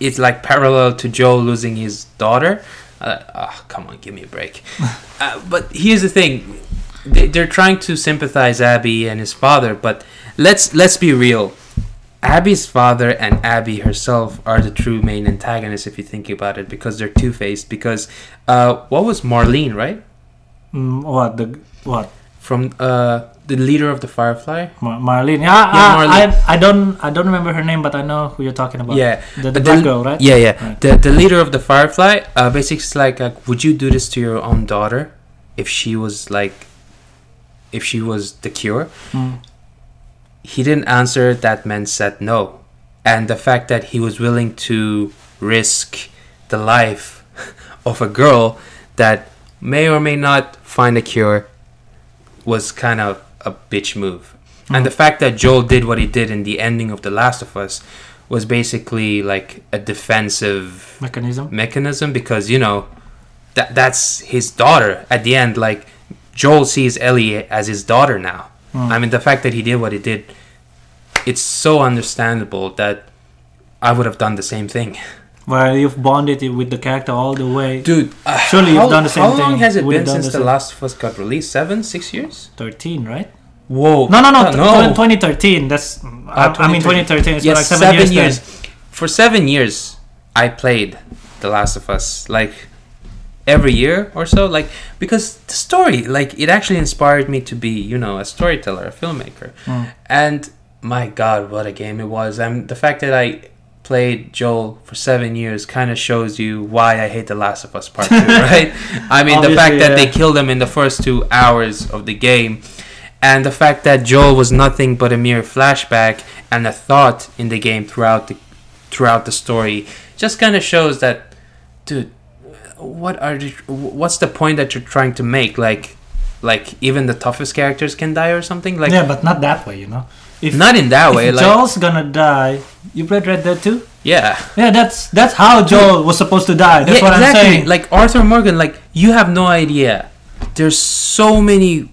It's like parallel to Joe losing his daughter. Uh, oh, come on, give me a break. uh, but here's the thing: they, they're trying to sympathize Abby and his father, but let's let's be real. Abby's father and Abby herself are the true main antagonists if you think about it, because they're two faced. Because uh, what was Marlene, right? Mm, what the what? From uh, the leader of the Firefly. Mar- Marlene. Yeah, Yeah, I, Marlene. I I don't I don't remember her name, but I know who you're talking about. Yeah, the, the the- girl, right? Yeah, yeah. Right. The the leader of the Firefly, uh, basically, it's like, uh, would you do this to your own daughter if she was like, if she was the cure? Mm. He didn't answer. That man said no, and the fact that he was willing to risk the life of a girl that may or may not find a cure was kind of a bitch move. And Mm. the fact that Joel did what he did in the ending of The Last of Us was basically like a defensive Mechanism. mechanism because you know that that's his daughter at the end like Joel sees Ellie as his daughter now. Mm. I mean the fact that he did what he did it's so understandable that I would have done the same thing. Where you've bonded it with the character all the way. Dude, uh, Surely you've done the same thing. How long thing. has it Would been since the same- Last of Us got released? 7, 6 years? Thirteen, right? Whoa. No, no, no. Uh, tw- 2013. That's. I, I mean 2013. It's been Yes, like seven, seven, years. years. For seven years, I played The Last of Us like every year or so. Like because the story, like it actually inspired me to be, you know, a storyteller, a filmmaker. Mm. And my God, what a game it was! And the fact that I played Joel for seven years kind of shows you why I hate The Last of Us Part Two, right? I mean, the fact Obviously, that they yeah. killed him in the first two hours of the game, and the fact that Joel was nothing but a mere flashback and a thought in the game throughout the throughout the story, just kind of shows that, dude, what are the, what's the point that you're trying to make? Like, like even the toughest characters can die or something? Like, yeah, but not that way, you know. If, not in that way. Like, Joel's gonna die, you played Red Dead 2? yeah. Yeah, that's that's how Joel was supposed to die. That's yeah, what exactly. I'm saying. Like Arthur Morgan, like you have no idea. There's so many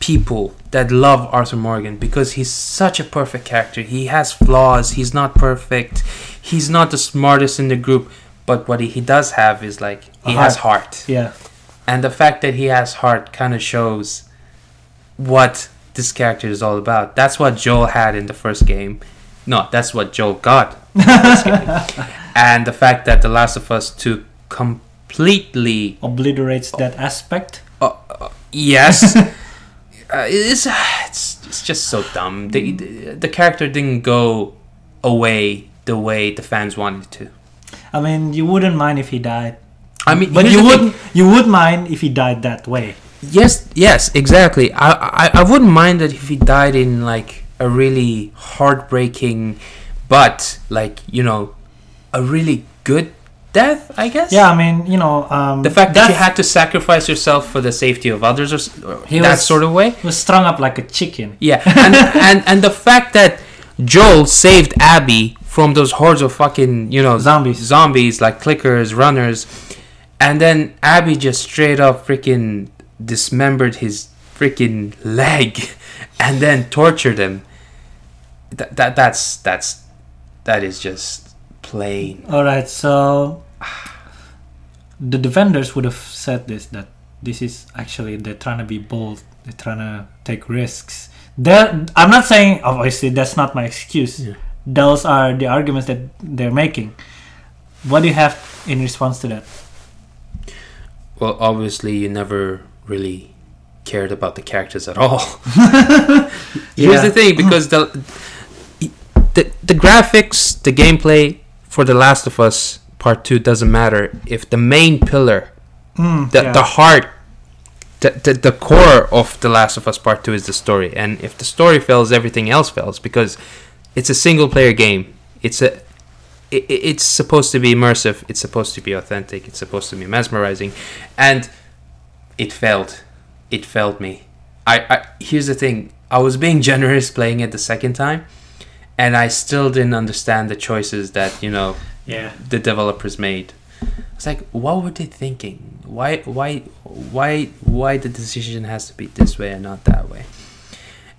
people that love Arthur Morgan because he's such a perfect character. He has flaws. He's not perfect. He's not the smartest in the group. But what he, he does have is like he A has heart. yeah. And the fact that he has heart kind of shows what this character is all about. That's what Joel had in the first game. No, that's what Joel got in the first game. And the fact that The Last of Us 2 completely Obliterates that aspect. Uh, uh, yes uh, it's, it's it's just so dumb the, mm. the the character didn't go away the way the fans wanted to I mean, you wouldn't mind if he died. i mean But you the thing. would you would mind if he died that way. Yes yes exactly I, I i wouldn't mind that if he died in like a really heartbreaking but like you know a really good death i guess Yeah, I mean, you know, um, the fact that you had to sacrifice yourself for the safety of others or, or He that was- sort of way was strung up like a chicken. Yeah, and, and and the fact that Joel saved Abby from those hordes of fucking you know Zombies. zombies like clickers, runners, and then Abby just straight up freaking dismembered his freaking leg, and then tortured him. That that that's that's that is just plain. All right, so the defenders would have said this that this is actually they're trying to be bold, they're trying to take risks. They're, I'm not saying obviously that's not my excuse. Yeah. Those are the arguments that they're making. What do you have in response to that? Well, obviously, you never really cared about the characters at all. Here's the thing, because the, the the graphics, the gameplay for The Last of Us Part Two doesn't matter if the main pillar, Mm, the yeah. the heart, the, the the core of The Last of Us Part Two is the story, and if the story fails, everything else fails because it's a single player game. It's a it, it- it's supposed to be immersive. It's supposed to be authentic. It's supposed to be mesmerizing, and it failed. It failed me. I, I here's the thing. I was being generous playing it the second time, and I still didn't understand the choices that you know yeah. the developers made. It's like, what were they thinking? Why, why, why, why the decision has to be this way and not that way?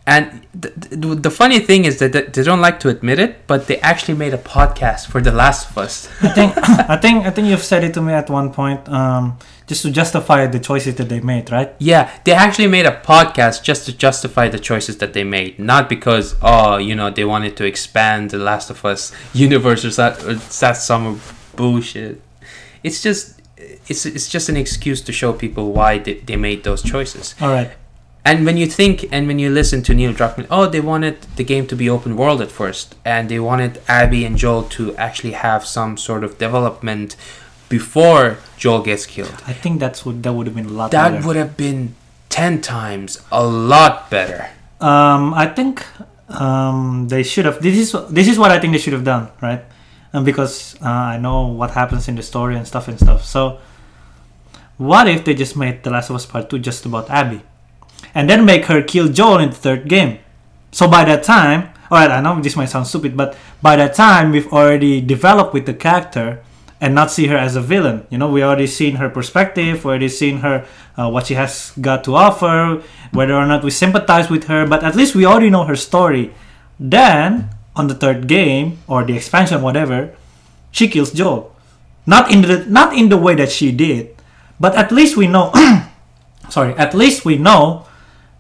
And th- th- the funny thing is that they don't like to admit it, but they actually made a podcast for The Last of Us. I think I think I think you've said it to me at one point, um, just to justify the choices that they made, right? Yeah, they actually made a podcast just to justify the choices that they made, not because oh, you know, they wanted to expand the Last of Us universe or that or that's some bullshit. It's just it's it's just an excuse to show people why they, they made those choices. All right. And when you think and when you listen to Neil Druckmann, oh, they wanted the game to be open world at first, and they wanted Abby and Joel to actually have some sort of development before Joel gets killed. I think that's what that would have been a lot That better. would have been ten times a lot better. Um, I think um, they should have. This is this is what I think they should have done, right? Um, because uh, I know what happens in the story and stuff and stuff. So, what if they just made The Last of Us Part Two just about Abby, and then make her kill Joel in the third game? So by that time, alright, I know this might sound stupid, but by that time we've already developed with the character and not see her as a villain. You know, we already seen her perspective, we already seen her uh, what she has got to offer, whether or not we sympathize with her, but at least we already know her story. Then on the third game or the expansion, whatever, she kills Joel. Not in the not in the way that she did, but at least we know. sorry, at least we know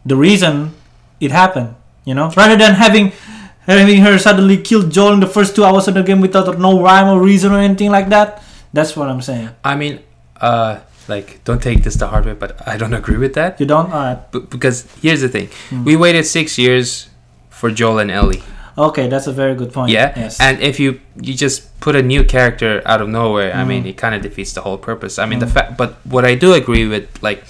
the reason it happened. You know, rather than having having her suddenly kill Joel in the first two hours of the game without no rhyme or reason or anything like that. That's what I'm saying. I mean, uh, like, don't take this the hard way, but I don't agree with that. You don't? Alright. B- because here's the thing: Hmm. we waited six years for Joel and Ellie. Okay, that's a very good point. Yeah, Yes. and if you you just put a new character out of nowhere, I mean, Mm. it kind of defeats the whole purpose. I mean, the Mm. fact, but what I do agree with, like,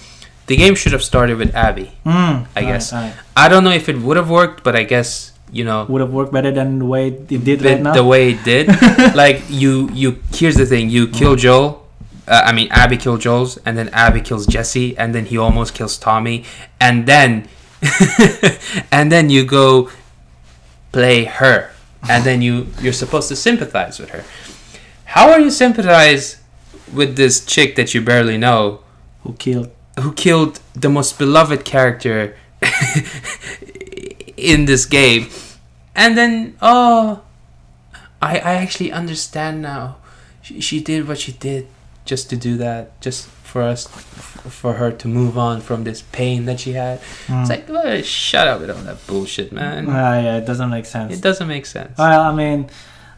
the game should have started with Abby. Mm, I guess. Alright, I don't know if it would have worked, but I guess you know Would have worked better than the way it did the, right now. the way it did. like you, you. Here's the thing: you kill Joel. Uh, I mean, Abby kills Joel's, and then Abby kills Jesse, and then he almost kills Tommy, and then, and then you go play her, and then you you're supposed to sympathize with her. How are you sympathize with this chick that you barely know, Who killed? who killed the most beloved character in this game and then oh i i actually understand now she, she did what she did just to do that just for us for her to move on from this pain that she had Mm. it's like oh, shut up with all that bullshit man Ah, yeah, it doesn't make sense. it doesn't make sense Well, I mean,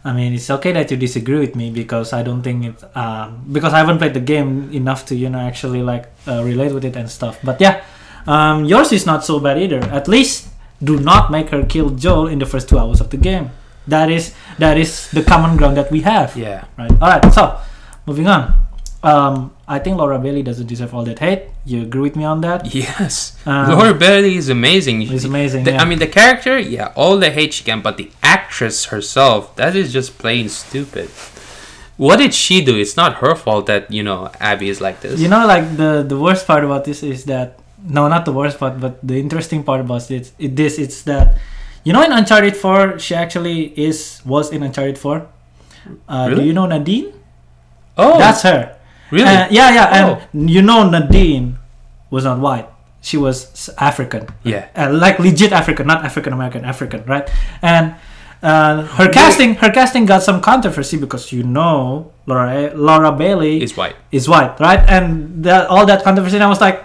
I mean, it's okay that you disagree with me because I don't think it. Um, because I haven't played the game enough to you know actually like uh, relate with it and stuff. But yeah, um, yours is not so bad either. At least do not make her kill Joel in the first two hours of the game. That is that is the common ground that we have. yeah Right. All right. So, moving on. Um, I think Laura Bailey doesn't deserve all that hate. You agree with me on that? yes Um, laura bailey is amazing It's amazing. The- yeah. I mean, the character, yeah, all the hate she can, but the actress herself, that is just plain stupid. What did she do? It's not her fault that you know Abby is like this. You know, like the the worst part about this is that no, not the worst part, but the interesting part about it, it this it's that you know in Uncharted Four she actually is was in Uncharted Four. Uh, Do you know Nadine? oh, That's her. really? Uh, yeah, yeah, Oh. and you know Nadine was not white. She was African. yeah. uh, like legit African, not African American, African, right? And uh, her Wait. casting, her casting got some controversy because you know Laura Laura Bailey Is white. is white, right? And that all that controversy, and I was like,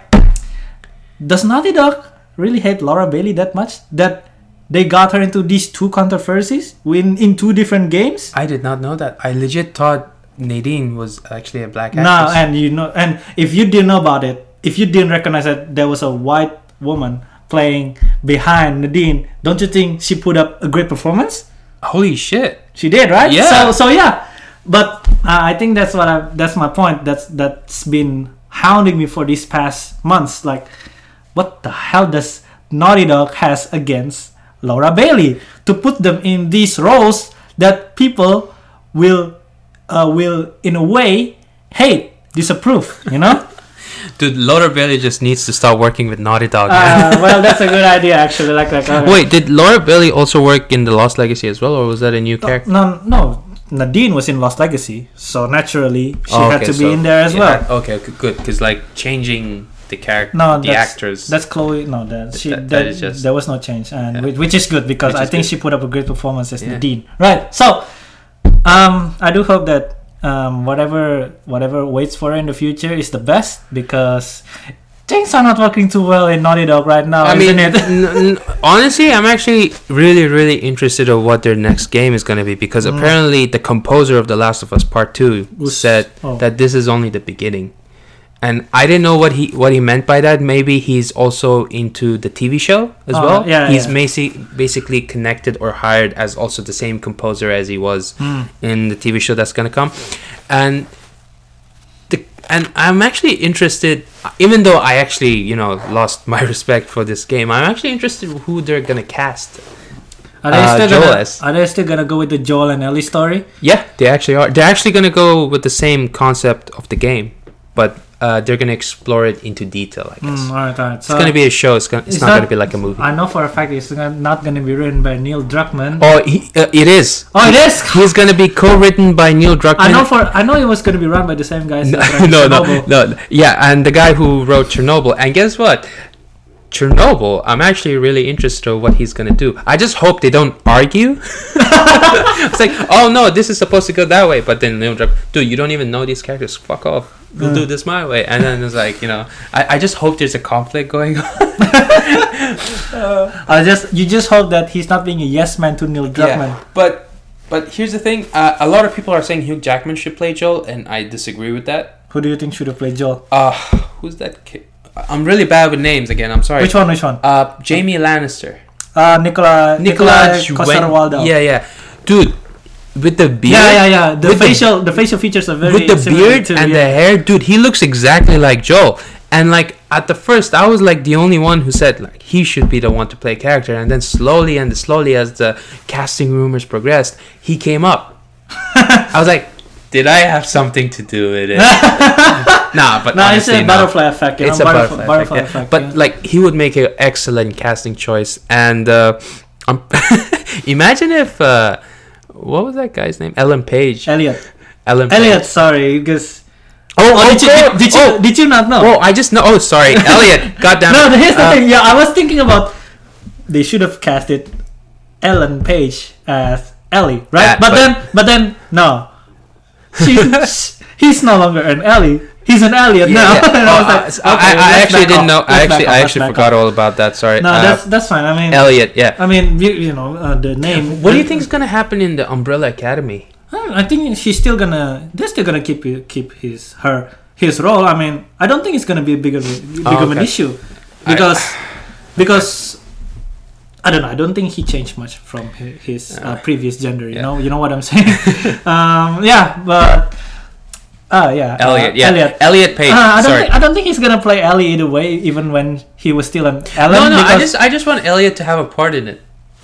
does Naughty Dog really hate Laura Bailey that much that they got her into these two controversies in in two different games? I did not know that. I legit thought Nadine was actually a black actress. No, and you know, and if you didn't know about it, if you didn't recognize that there was a white woman playing behind Nadine, don't you think she put up a great performance? Holy shit! She did, right? Yeah. So, so yeah, but uh, I think that's what I, that's my point. That's that's been hounding me for these past months. Like, what the hell does Naughty Dog has against Laura Bailey to put them in these roles that people will uh, will in a way hate, disapprove. You know? Dude, Laura Bailey just needs to start working with Naughty Dog. uh, well, that's a good idea actually. Like, like okay. Wait, did Laura Bailey also work in The Lost Legacy as well, or was that a new character? No, no. Nadine was in Lost Legacy, so naturally she Oh, had okay, to be in there as it well. okay, okay, good. Because like changing the character, No, the actors. That's Chloe. No, that she That- that, just- there was no change, and Yeah. which, which is good because Which I think good. she put up a great performance as Yeah. Nadine. Right. So, um, I do hope that um, whatever whatever waits for her in the future is the best because things are not working too well in Naughty Dog right now, I mean, isn't it? n- n- honestly, I'm actually really, really interested in what their next game is going to be because Mm. apparently the composer of The Last of Us Part Two Was- said oh. that this is only the beginning, and I didn't know what he what he meant by that. Maybe he's also into the TV show as Oh, well. yeah, he's yeah. basi- basically connected or hired as also the same composer as he was Hmm. in the TV show that's gonna come, and the and I'm actually interested, even though I actually you know lost my respect for this game. I'm actually interested who they're gonna cast. Are they Uh, still Joel gonna Are they still gonna go with the Joel and Ellie story? Yeah, they actually are. They're actually gonna go with the same concept of the game, but uh, they're gonna explore it into detail. I guess Mm, all right, all right. it's gonna be a show. It's gonna. It's, It's not, not- gonna be like a movie. I know for a fact it's not gonna be written by Neil Druckmann. oh, he, uh, it is. Oh, it is. He's gonna be co-written by Neil Druckmann. I know for I know it was gonna be run by the same guys. no, no, no, no. Yeah, and the guy who wrote Chernobyl. And guess what? Chernobyl. I'm actually really interested in what he's gonna do. I just hope they don't argue. it's like, oh no, this is supposed to go that way, but then Neil Druckmann, dude, you don't even know these characters. Fuck off. We'll Yeah. do this my way. And then it's like, you know, I, I just hope there's a conflict going on. I just you just hope that he's not being a yes man to Neil Druckmann. But but here's the thing. Uh, a lot of people are saying Hugh Jackman should play Joel, and I disagree with that. Who do you think should have played Joel? Uh, who's that kid? I'm really bad with names again. I'm sorry. Which one? Which one? Uh, Jaime Lannister. Uh, Nicola Nicola Nicola. Yeah, yeah, dude, with the beard. yeah, yeah, yeah. The With the- facial, the, facial features are very with the beard to- and yeah. the hair, dude, he looks exactly like Joel. And like at the first, I was like the only one who said like he should be the one to play character. And then slowly and slowly, as the casting rumors progressed, he came up. I was like, did I have something to do with it? nah, but No, it's a butterfly effect. You It's a butterf- butterfly, butterfly effect, yeah. But yeah. like he would make an excellent casting choice. And uh, um, imagine if uh, what was that guy's name? Ellen Page. Elliot. Ellen. Page. Elliot, sorry, because Oh, oh, did you oh, did, did you oh, did you not know? Oh, I just know. Oh, sorry, Elliot. God damn no, here's the Uh, thing. Yeah, I was thinking about they should have casted Ellen Page as Ellie, right? But, but- then, but then, no, she's he's no longer an Ellie. He's an Elliot Yeah, now. yeah. Oh, I I, like, I- okay, I let's actually didn't off. know. Let's I actually, off, I actually forgot off. all about that. Sorry. No, Uh, that's that's fine. I mean, Elliot. Yeah. I mean, you, you know, uh, the name. What do you think is gonna happen in the Umbrella Academy? I think she's still gonna. They're still gonna keep keep his her his role. I mean, I don't think it's gonna be a big of a, big Oh, of an okay. issue I- because because I don't know. I don't think he changed much from his uh, Uh, previous gender. You yeah. know, you know what I'm saying. um, yeah, but ah, yeah, uh, Elliot. Yeah. Elliot. Elliot Page. Uh, I don't sorry. think I don't think he's gonna play Ellie either way, even when he was still an Ellen. no, no. I just, I just want Elliot to have a part in it,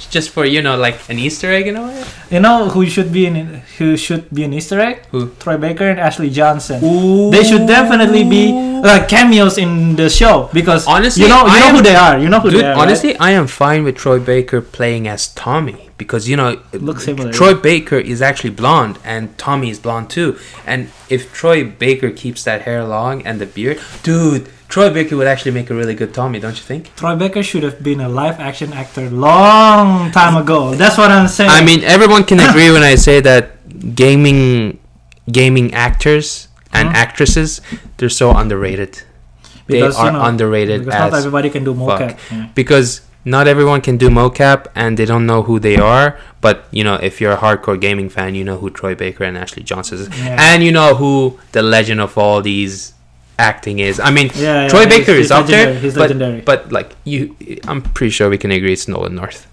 just for you know, like an Easter egg in a way. you know who should be in who should be an Easter egg? Who? Troy Baker and Ashley Johnson. Ooh. They should definitely be like cameos in the show because Honestly, you know you I know am- who they are. You know who Dude, they are. right? honestly, I am fine with Troy Baker playing as Tommy because you know Looks similar, Troy Baker is actually blonde and Tommy is blonde too. And if Troy Baker keeps that hair long and the beard, dude, Troy Baker would actually make a really good Tommy, don't you think? Troy Baker should have been a live action actor long time ago. That's what I'm saying. I mean, everyone can agree when I say that gaming gaming actors and Huh? actresses they're so underrated. Because, they you are know, underrated because not everybody can do mocap. Yeah. because not everyone can do mocap and they don't know who they are. But you know, if you're a hardcore gaming fan, you know who Troy Baker and Ashley Johnson is, Yeah. and you know who the legend of all these acting is. I mean, Yeah, yeah, Troy Baker is up there, he's but, legendary. but like you, I'm pretty sure we can agree it's Nolan North.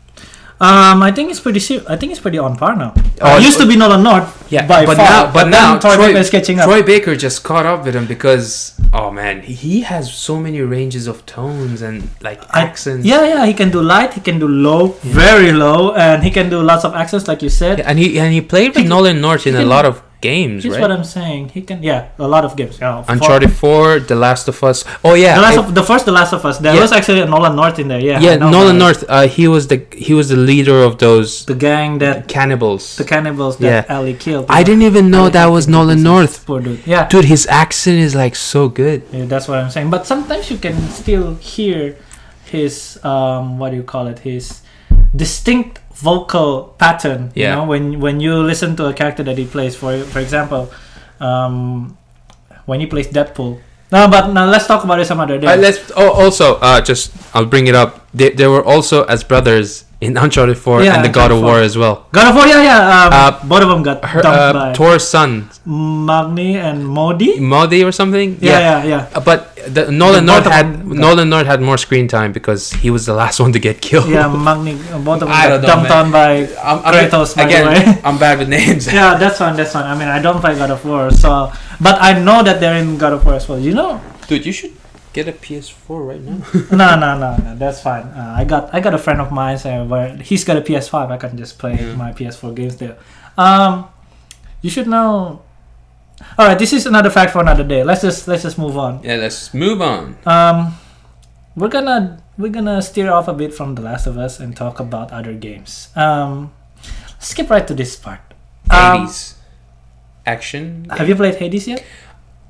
Um, I think it's pretty. I think it's pretty on par now. Oh, it used to be not Nolan North. Yeah, by but far. now, but then now Troy, Troy, Baker is catching up. Troy Baker just caught up with him because oh man, he has so many ranges of tones and like I- accents. Yeah, yeah, he can do light, he can do low, very low, and he can do lots of accents, like you said. Yeah, and he and he played with He- Nolan North in a lot of games, Here's right? what I'm saying. He can, yeah, a lot of games. Yeah, Uncharted 4, The Last of Us. Oh yeah, The, last it- of, the first, The Last of Us. There Yeah. was actually a Nolan North in there. Yeah. yeah, I know Nolan about. North. Uh, he was the he was the leader of those The gang that cannibals. the cannibals that Yeah. Ellie killed. I didn't even know Ellie that was the Nolan. North. Poor dude. Yeah. Dude, his accent is like so good. Yeah, that's what I'm saying. But sometimes you can still hear his um, what do you call it? His distinct vocal pattern. You know, when when you listen to a character that he plays. For for example, um, when he plays Deadpool. No, but now let's talk about it some other day. Uh, let's. Oh, also, uh, just I'll bring it up. They, they were also as brothers in Uncharted 4 Yeah, and the God of Uncharted War as well. God of War, yeah, yeah. Um, Uh, both of them got Her, dumped uh, by Thor's son, Magni and Modi. Modi or something. Yeah, yeah, yeah. Uh, But the, Nolan The North had them Nolan North had more screen time because he was the last one to get killed. Yeah, Magni. Both of them I got know, dumped man. on by. I'm, I'm Kratos, by the again. way. I'm bad with names. Yeah, that's fine. That's fine. I mean, I don't play God of War, so but I know that they're in God of War as well. You know? Dude, you should get a PS4 right now. no, no, no, no. That's fine. Uh, I got I got a friend of mine uh, where he's got a PS5. I can just play Yeah. my PS4 games there. Um, you should know. All right, this is another fact for another day. Let's just let's just move on. yeah, let's move on. Um, we're gonna we're gonna steer off a bit from The Last of Us and talk about other games. Um, skip right to this part. Um, Hades. Action. have you played Hades yet?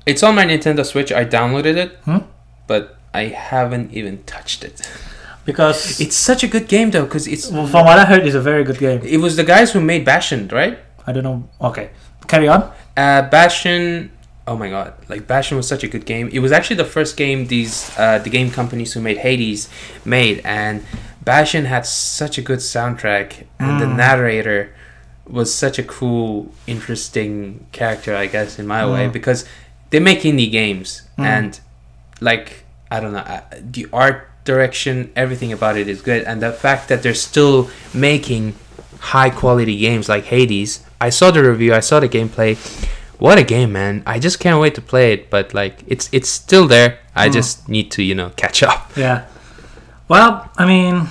It's on my Nintendo Switch. I downloaded it, Hmm? But I haven't even touched it. Because It's such a good game though, because it's from what I heard, it's a very good game. it was the guys who made Bastion, right? I don't know. Okay, carry on. Uh, Bastion. Oh my god! Like Bastion was such a good game. It was actually the first game these uh, the game companies who made Hades made, and Bastion had such a good soundtrack, and the Mm. narrator was such a cool, interesting character, I guess, in my way, Mm. because they make indie games, Mm. and like I don't know, uh, the art direction, everything about it is good, and the fact that they're still making high quality games like Hades. I saw the review, I saw the gameplay. What a game, man! I just can't wait to play it. But like, it's it's still there. I Mm. just need to you know catch up. Yeah. Well, I mean,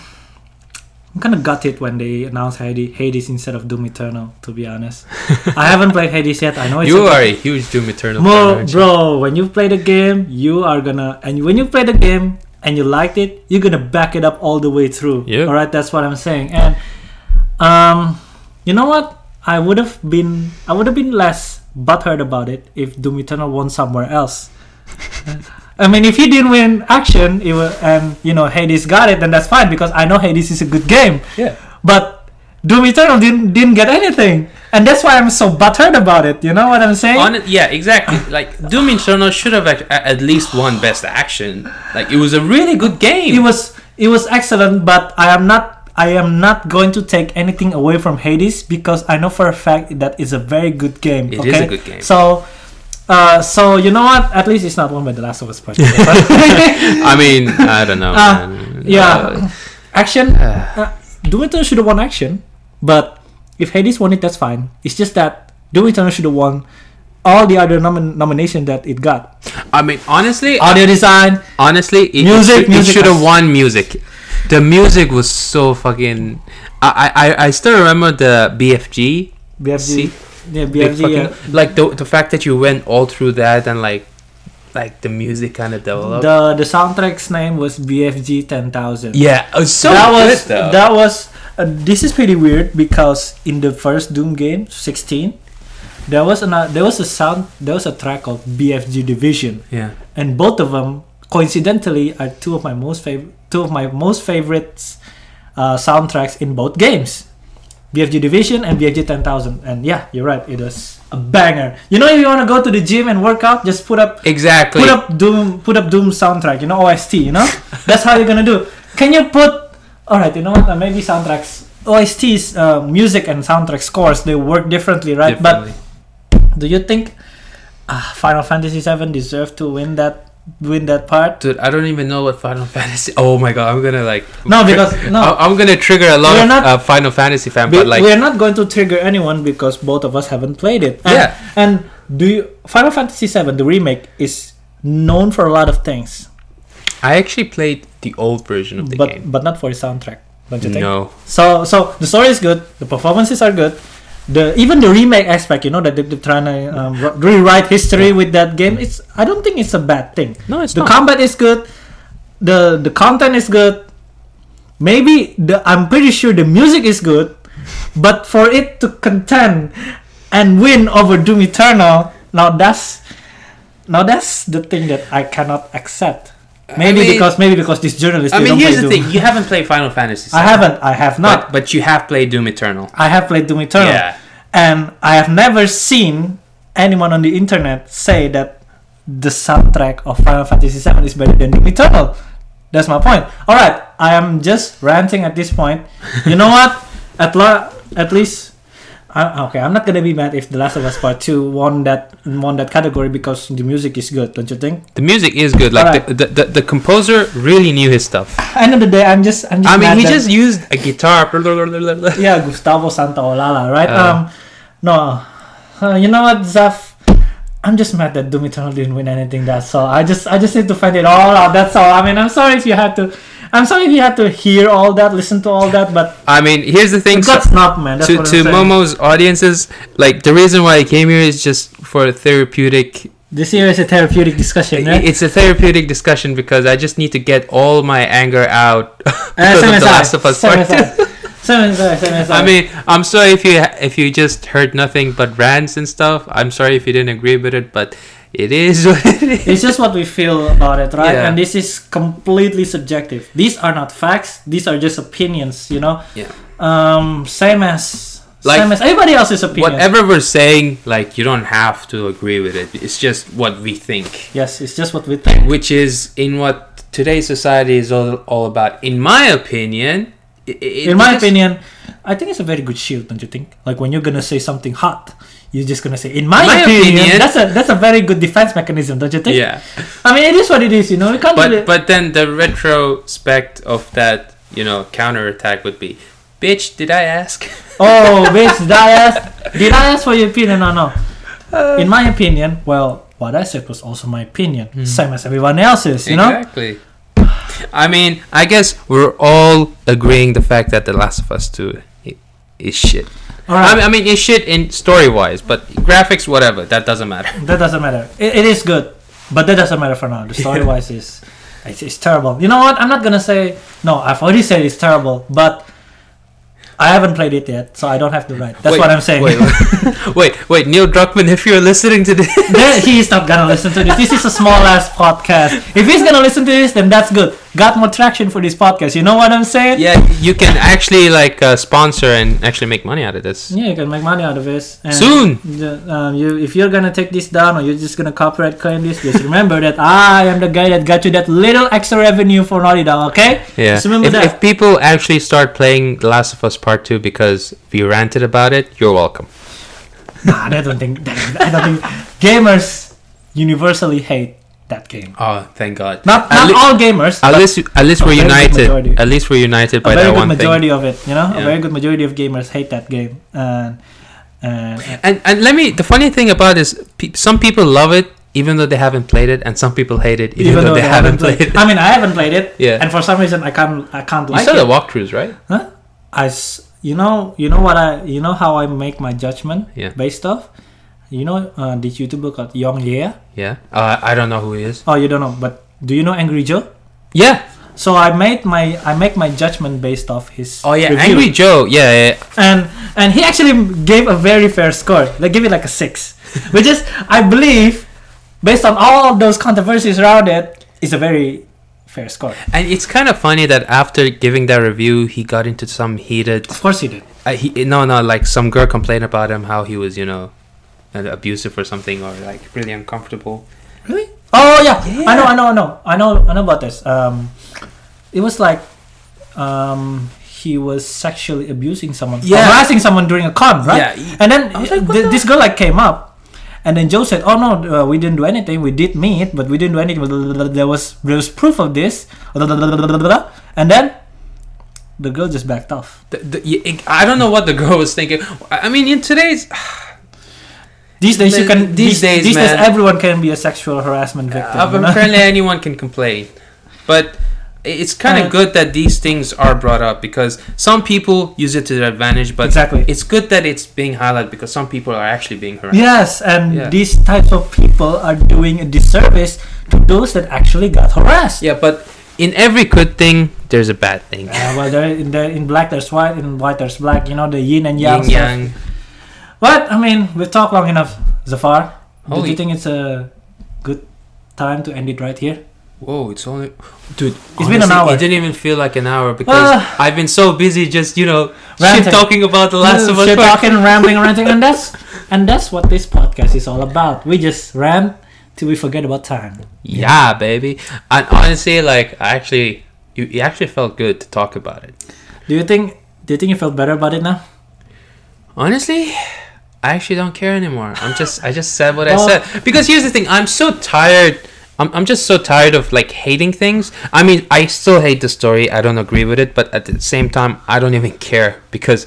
I'm kind of gutted when they announced Hades, Hades instead of Doom Eternal. To be honest, I haven't played Hades yet. I know it's You a- are a huge Doom Eternal fan, Bro, aren't you? bro, when you play the game, you are gonna and when you play the game and you liked it, you're gonna back it up all the way through. Yeah. All right, that's what I'm saying. And um, you know what? I would have been I would have been less butthurt about it if Doom Eternal won somewhere else. I mean, if he didn't win action, it will, and you know Hades got it, then that's fine because I know Hades is a good game. Yeah. But Doom Eternal didn't didn't get anything, and that's why I'm so buttered about it. You know what I'm saying? On yeah, exactly. Like Doom Eternal should have act- at least won Best Action. Like it was a really good game. it was it was excellent but i am not i am not going to take anything away from hades because i know for a fact that it's a very good game It okay is a good game. so uh, so you know what at least it's not one by the last of us part I mean, I don't know. Uh, man. yeah action Uh, uh, doom eternal should have won action but if hades won it that's fine it's just that doom eternal should have won all the other nomin- nominations that it got I mean, honestly, audio design honestly, it, Music, it, music should have won music. The music was so fucking. I I I still remember the BFG. bfg See? Yeah bfg fucking- uh, like the the fact that you went all through that and like, like the music kind of developed. the the soundtrack's name was bfg 10000 yeah, it was so that was though. that was uh, this is pretty weird because in the first Doom game 16 there was an there was a sound there was a track called BFG Division yeah. and both of them coincidentally are two of my most favorite two of my most favorites uh, soundtracks in both games BFG Division and BFG 10000 and yeah you're right it was a banger you know if you want to go to the gym and work out just put up Exactly. put up Doom, put up Doom soundtrack. You know OST. You know that's how you're gonna do. Can you put? All right. You know what? Uh, maybe soundtracks, OSTs, uh, music and soundtrack scores they work differently, right? Differently. But do you think uh, Final Fantasy VII deserved to win that win that part? Dude, I don't even know what Final Fantasy. Oh my god, I'm gonna like. No, because no. I- I'm gonna trigger a lot of not- uh, Final Fantasy fan, We, but like, we're not going to trigger anyone because both of us haven't played it. And, Yeah. And do you Final Fantasy VII the remake is known for a lot of things, I actually played the old version of the but game. but not for the soundtrack. Don't you think? No, So so the story is good, the performances are good, the even the remake aspect, you know, that they, they're trying to um, rewrite history with that game. It's I don't think it's a bad thing. No, it's the not. combat is good, the the content is good. Maybe the I'm pretty sure the music is good, but for it to contend and win over Doom Eternal, now that's now that's the thing that I cannot accept. Uh, maybe mean- because maybe because this journalist. I mean, here's the Doom. thing: you haven't played Final Fantasy. I haven't. I have not. but, but you have played Doom Eternal. I have played Doom Eternal. Yeah. And I have never seen anyone on the internet say that the soundtrack of Final Fantasy VII is better than Doom Eternal. That's my point. All right, I am just ranting at this point. You know what? At la- at least, I, okay. I'm not gonna be mad if The Last of Us Part Two won that won that category because the music is good. Don't you think? The music is good. Like Alright. the, the, the the composer really knew his stuff. End of the day, I'm just. I'm just I mean, he just used a guitar. yeah, Gustavo Santaolalla, right? Uh. um, no, uh, you know what, Zaf? I'm just mad that Doom Eternal didn't win anything. That's all. I just, I just need to find it all out. That's all. I mean, I'm sorry if you had to. I'm sorry if you had to hear all that, listen to all that, but I mean, here's the thing. So, snubbed, man. That's to what to saying. Momo's audiences, like the reason why I came here is just for therapeutic. This here is a therapeutic discussion, right? It's a therapeutic discussion because I just need to get all my anger out. Uh, because same of The I. Last of Us Part as I. Same as I. Same as I. I mean, I'm sorry if you if you just heard nothing but rants and stuff. I'm sorry if you didn't agree with it, but it is what it is. it's just what we feel about it, right? Yeah. And this is completely subjective. These are not facts. These are just opinions, you know. Yeah. Um, same as Like, same as everybody else's opinion. Whatever we're saying, like you don't have to agree with it. It's just what we think, Yes, it's just what we think. which is in what today's society is all, all about. In my opinion, i- i- In my opinion, I think it's a very good shield, don't you think? Like when you're gonna say something hot, you're just gonna say, "In my, My opinion, opinion- That's a that's a very good defense mechanism, don't you think? yeah. I mean, it is what it is. You know, we can't really. But but then the retrospect of that, you know, counterattack would be, bitch, did I ask? oh, bitch, did I ask? Did I ask for your opinion or no? In my opinion, well, what I said was also my opinion, Hmm. same as everyone else's. You know. exactly. I mean, I guess we're all agreeing the fact that The Last of Us 2 is shit. I right. mean, I mean, it's shit in story wise, but graphics, whatever, that doesn't matter. That doesn't matter. It, it is good, but that doesn't matter for now. The story wise is it's, it's terrible. You know what? I'm not gonna say no. I've already said it's terrible, but I haven't played it yet, so I don't have the right. That's Wait, what I'm saying. Wait, wait, wait, Neil Druckmann, if you're listening to this, he's not gonna listen to this. This is a small ass podcast. If he's gonna listen to this, then that's good. Got more traction for this podcast. You know what I'm saying? yeah, you can actually like uh, sponsor and actually make money out of this. Yeah, you can make money out of this. And Soon. the- um, you, if you're gonna take this down or you're just gonna copyright claim this, just remember that I am the guy that got you that little extra revenue for Naughty Dog. Okay? Yeah. Just remember If, that. if people actually start playing The Last of Us Part 2 because we ranted about it, you're welcome. Nah, I don't think. I don't think gamers universally hate that game. Oh, thank God. Not not all gamers. At least, at least we're united. At least we're united a by very that good one thing. majority of it. You know, Yeah. a very good majority of gamers hate that game. And and And and let me. The funny thing about it is, pe- some people love it even though they haven't played it, and some people hate it even, though, they, haven't played, it. I mean, I haven't played it. Yeah. And for some reason, I can't. I can't You like saw it. the walkthroughs, right? Huh? I, s- you know, you know what I, you know how I make my judgment Yeah. based off. You know, uh, this YouTuber called Young Yeah. Yeah. Uh, I don't know who he is. Oh, you don't know, but do you know Angry Joe? Yeah. So I made my, I make my judgment based off his. Oh yeah, review. Angry Joe. Yeah, yeah. and and he actually gave a very fair score. They give it like a six, which is I believe, based on all those controversies around it, is a very fair score. And it's kind of funny that after giving that review, he got into some heated. Of course he did. Uh, he no no like some girl complained about him how he was you know, abusive or something or like really uncomfortable. Really? Oh yeah. Yeah. I know, I know, I know, I know, I know about this. Um, it was like, um, he was sexually abusing someone, Yeah. harassing someone during a con, right? Yeah, And then like, th- this girl like came up, and then Joe said, "Oh no, uh, we didn't do anything. We did meet, but we didn't do anything. There was there was proof of this." And then the girl just backed off. The, the, I don't know what the girl was thinking. I mean, in today's These days, you can. these days, these days, everyone can be a sexual harassment victim. Uh, you know? apparently anyone can complain, but it's kind of Uh, good that these things are brought up because some people use it to their advantage, but Exactly. it's good that it's being highlighted because some people are actually being harassed. Yes, and Yeah. these types of people are doing a disservice to those that actually got harassed. Yeah, but in every good thing, there's a bad thing. Uh, well, there in there in black there's white, in white there's black. You know the yin and yang. Yin yang. But I mean, we've talked long enough, Zafar. Holy- you think it's a good time to end it right here? Whoa, it's only, dude. It's been an hour. It didn't even feel like an hour because Ah. I've been so busy just you know Ranting. shit talking about the Last of Us. Shit talking, rambling, ranting, and that's and that's what this podcast is all about. We just rant till we forget about time. Yeah, baby. And honestly, like, I actually, you, it actually felt good to talk about it. Do you think? Do you think you felt better about it now? Honestly, I actually don't care anymore. I'm just, I just said what I said because here's the thing. I'm so tired. I'm, I'm just so tired of like hating things. I mean, I still hate the story. I don't agree with it, but at the same time, I don't even care because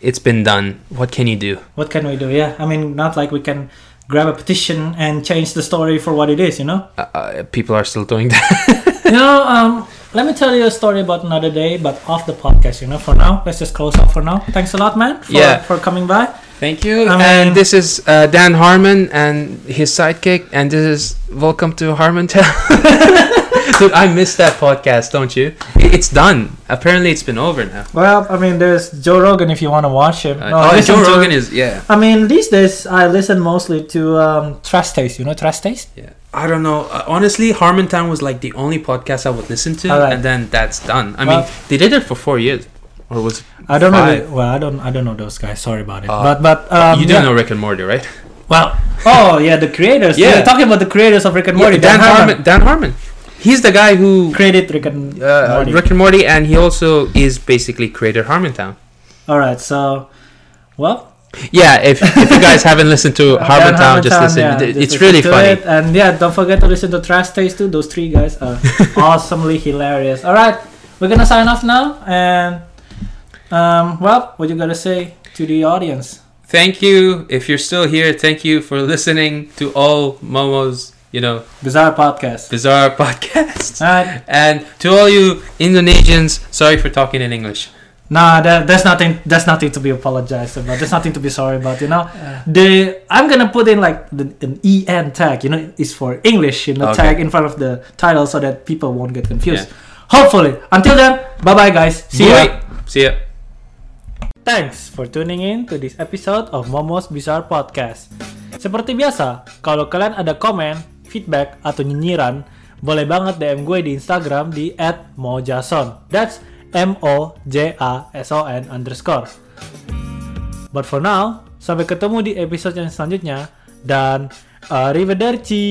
it's been done. What can you do? What can we do? Yeah, I mean, not like we can grab a petition and change the story for what it is. You know. Uh, uh, people are still doing that. you know, um, let me tell you a story about another day, but off the podcast. You know, for now, let's just close off for now. Thanks a lot, man, for, Yeah. for coming by. Thank you. I mean- and this is uh, Dan Harmon and his sidekick, and this is Welcome to Harmontown. Dude, I missed that podcast, don't you? It's done. Apparently, it's been over now. Well, I mean, there's Joe Rogan if you want to watch him. Uh, No, oh, Joe to- Rogan is yeah. I mean, these days I listen mostly to um, Trash Taste. You know Trash Taste? Yeah. I don't know. Uh, honestly, Harmontown was like the only podcast I would listen to, Alright. and then that's done. I Well- mean, they did it for four years, or was it? I don't know. The, well, I don't. I don't know those guys. Sorry about it. Uh, but but um, you do yeah. know Rick and Morty, right? Well, oh yeah, the creators. Yeah. Yeah, talking about the creators of Rick and Morty. Yeah, Dan, Harmon. Dan Harmon. He's the guy who created Rick and uh, Morty. Rick and Morty, and he also is basically created Harmontown. All right, so well, Yeah, if, if you guys haven't listened to uh, Dan Harmontown, just listen. yeah, just it's listen really funny. it. And yeah, don't forget to listen to Trash Taste too. Those three guys are awesomely hilarious. All right, we're gonna sign off now, and um, well, what you gotta say to the audience? Thank you. If you're still here, thank you for listening to all Momo's, you know, Bizarre podcast. bizarre podcast. All right. And to all you Indonesians, sorry for talking in English. Nah, that, there's nothing. That's nothing to be apologized about. There's nothing to be sorry about. You know, the I'm gonna put in like the, an en tag. You know, it's for English. You know, Okay. tag in front of the title so that people won't get confused. Hopefully. Until then, bye bye guys. See ya. See ya. Thanks for tuning in to this episode of Momo's Bizarre Podcast. Seperti biasa, kalau kalian ada komen, feedback, atau nyinyiran, boleh banget DM gue di Instagram di @mojason. That's M O J A S O N underscore. But for now, sampai ketemu di episode yang selanjutnya dan arrivederci.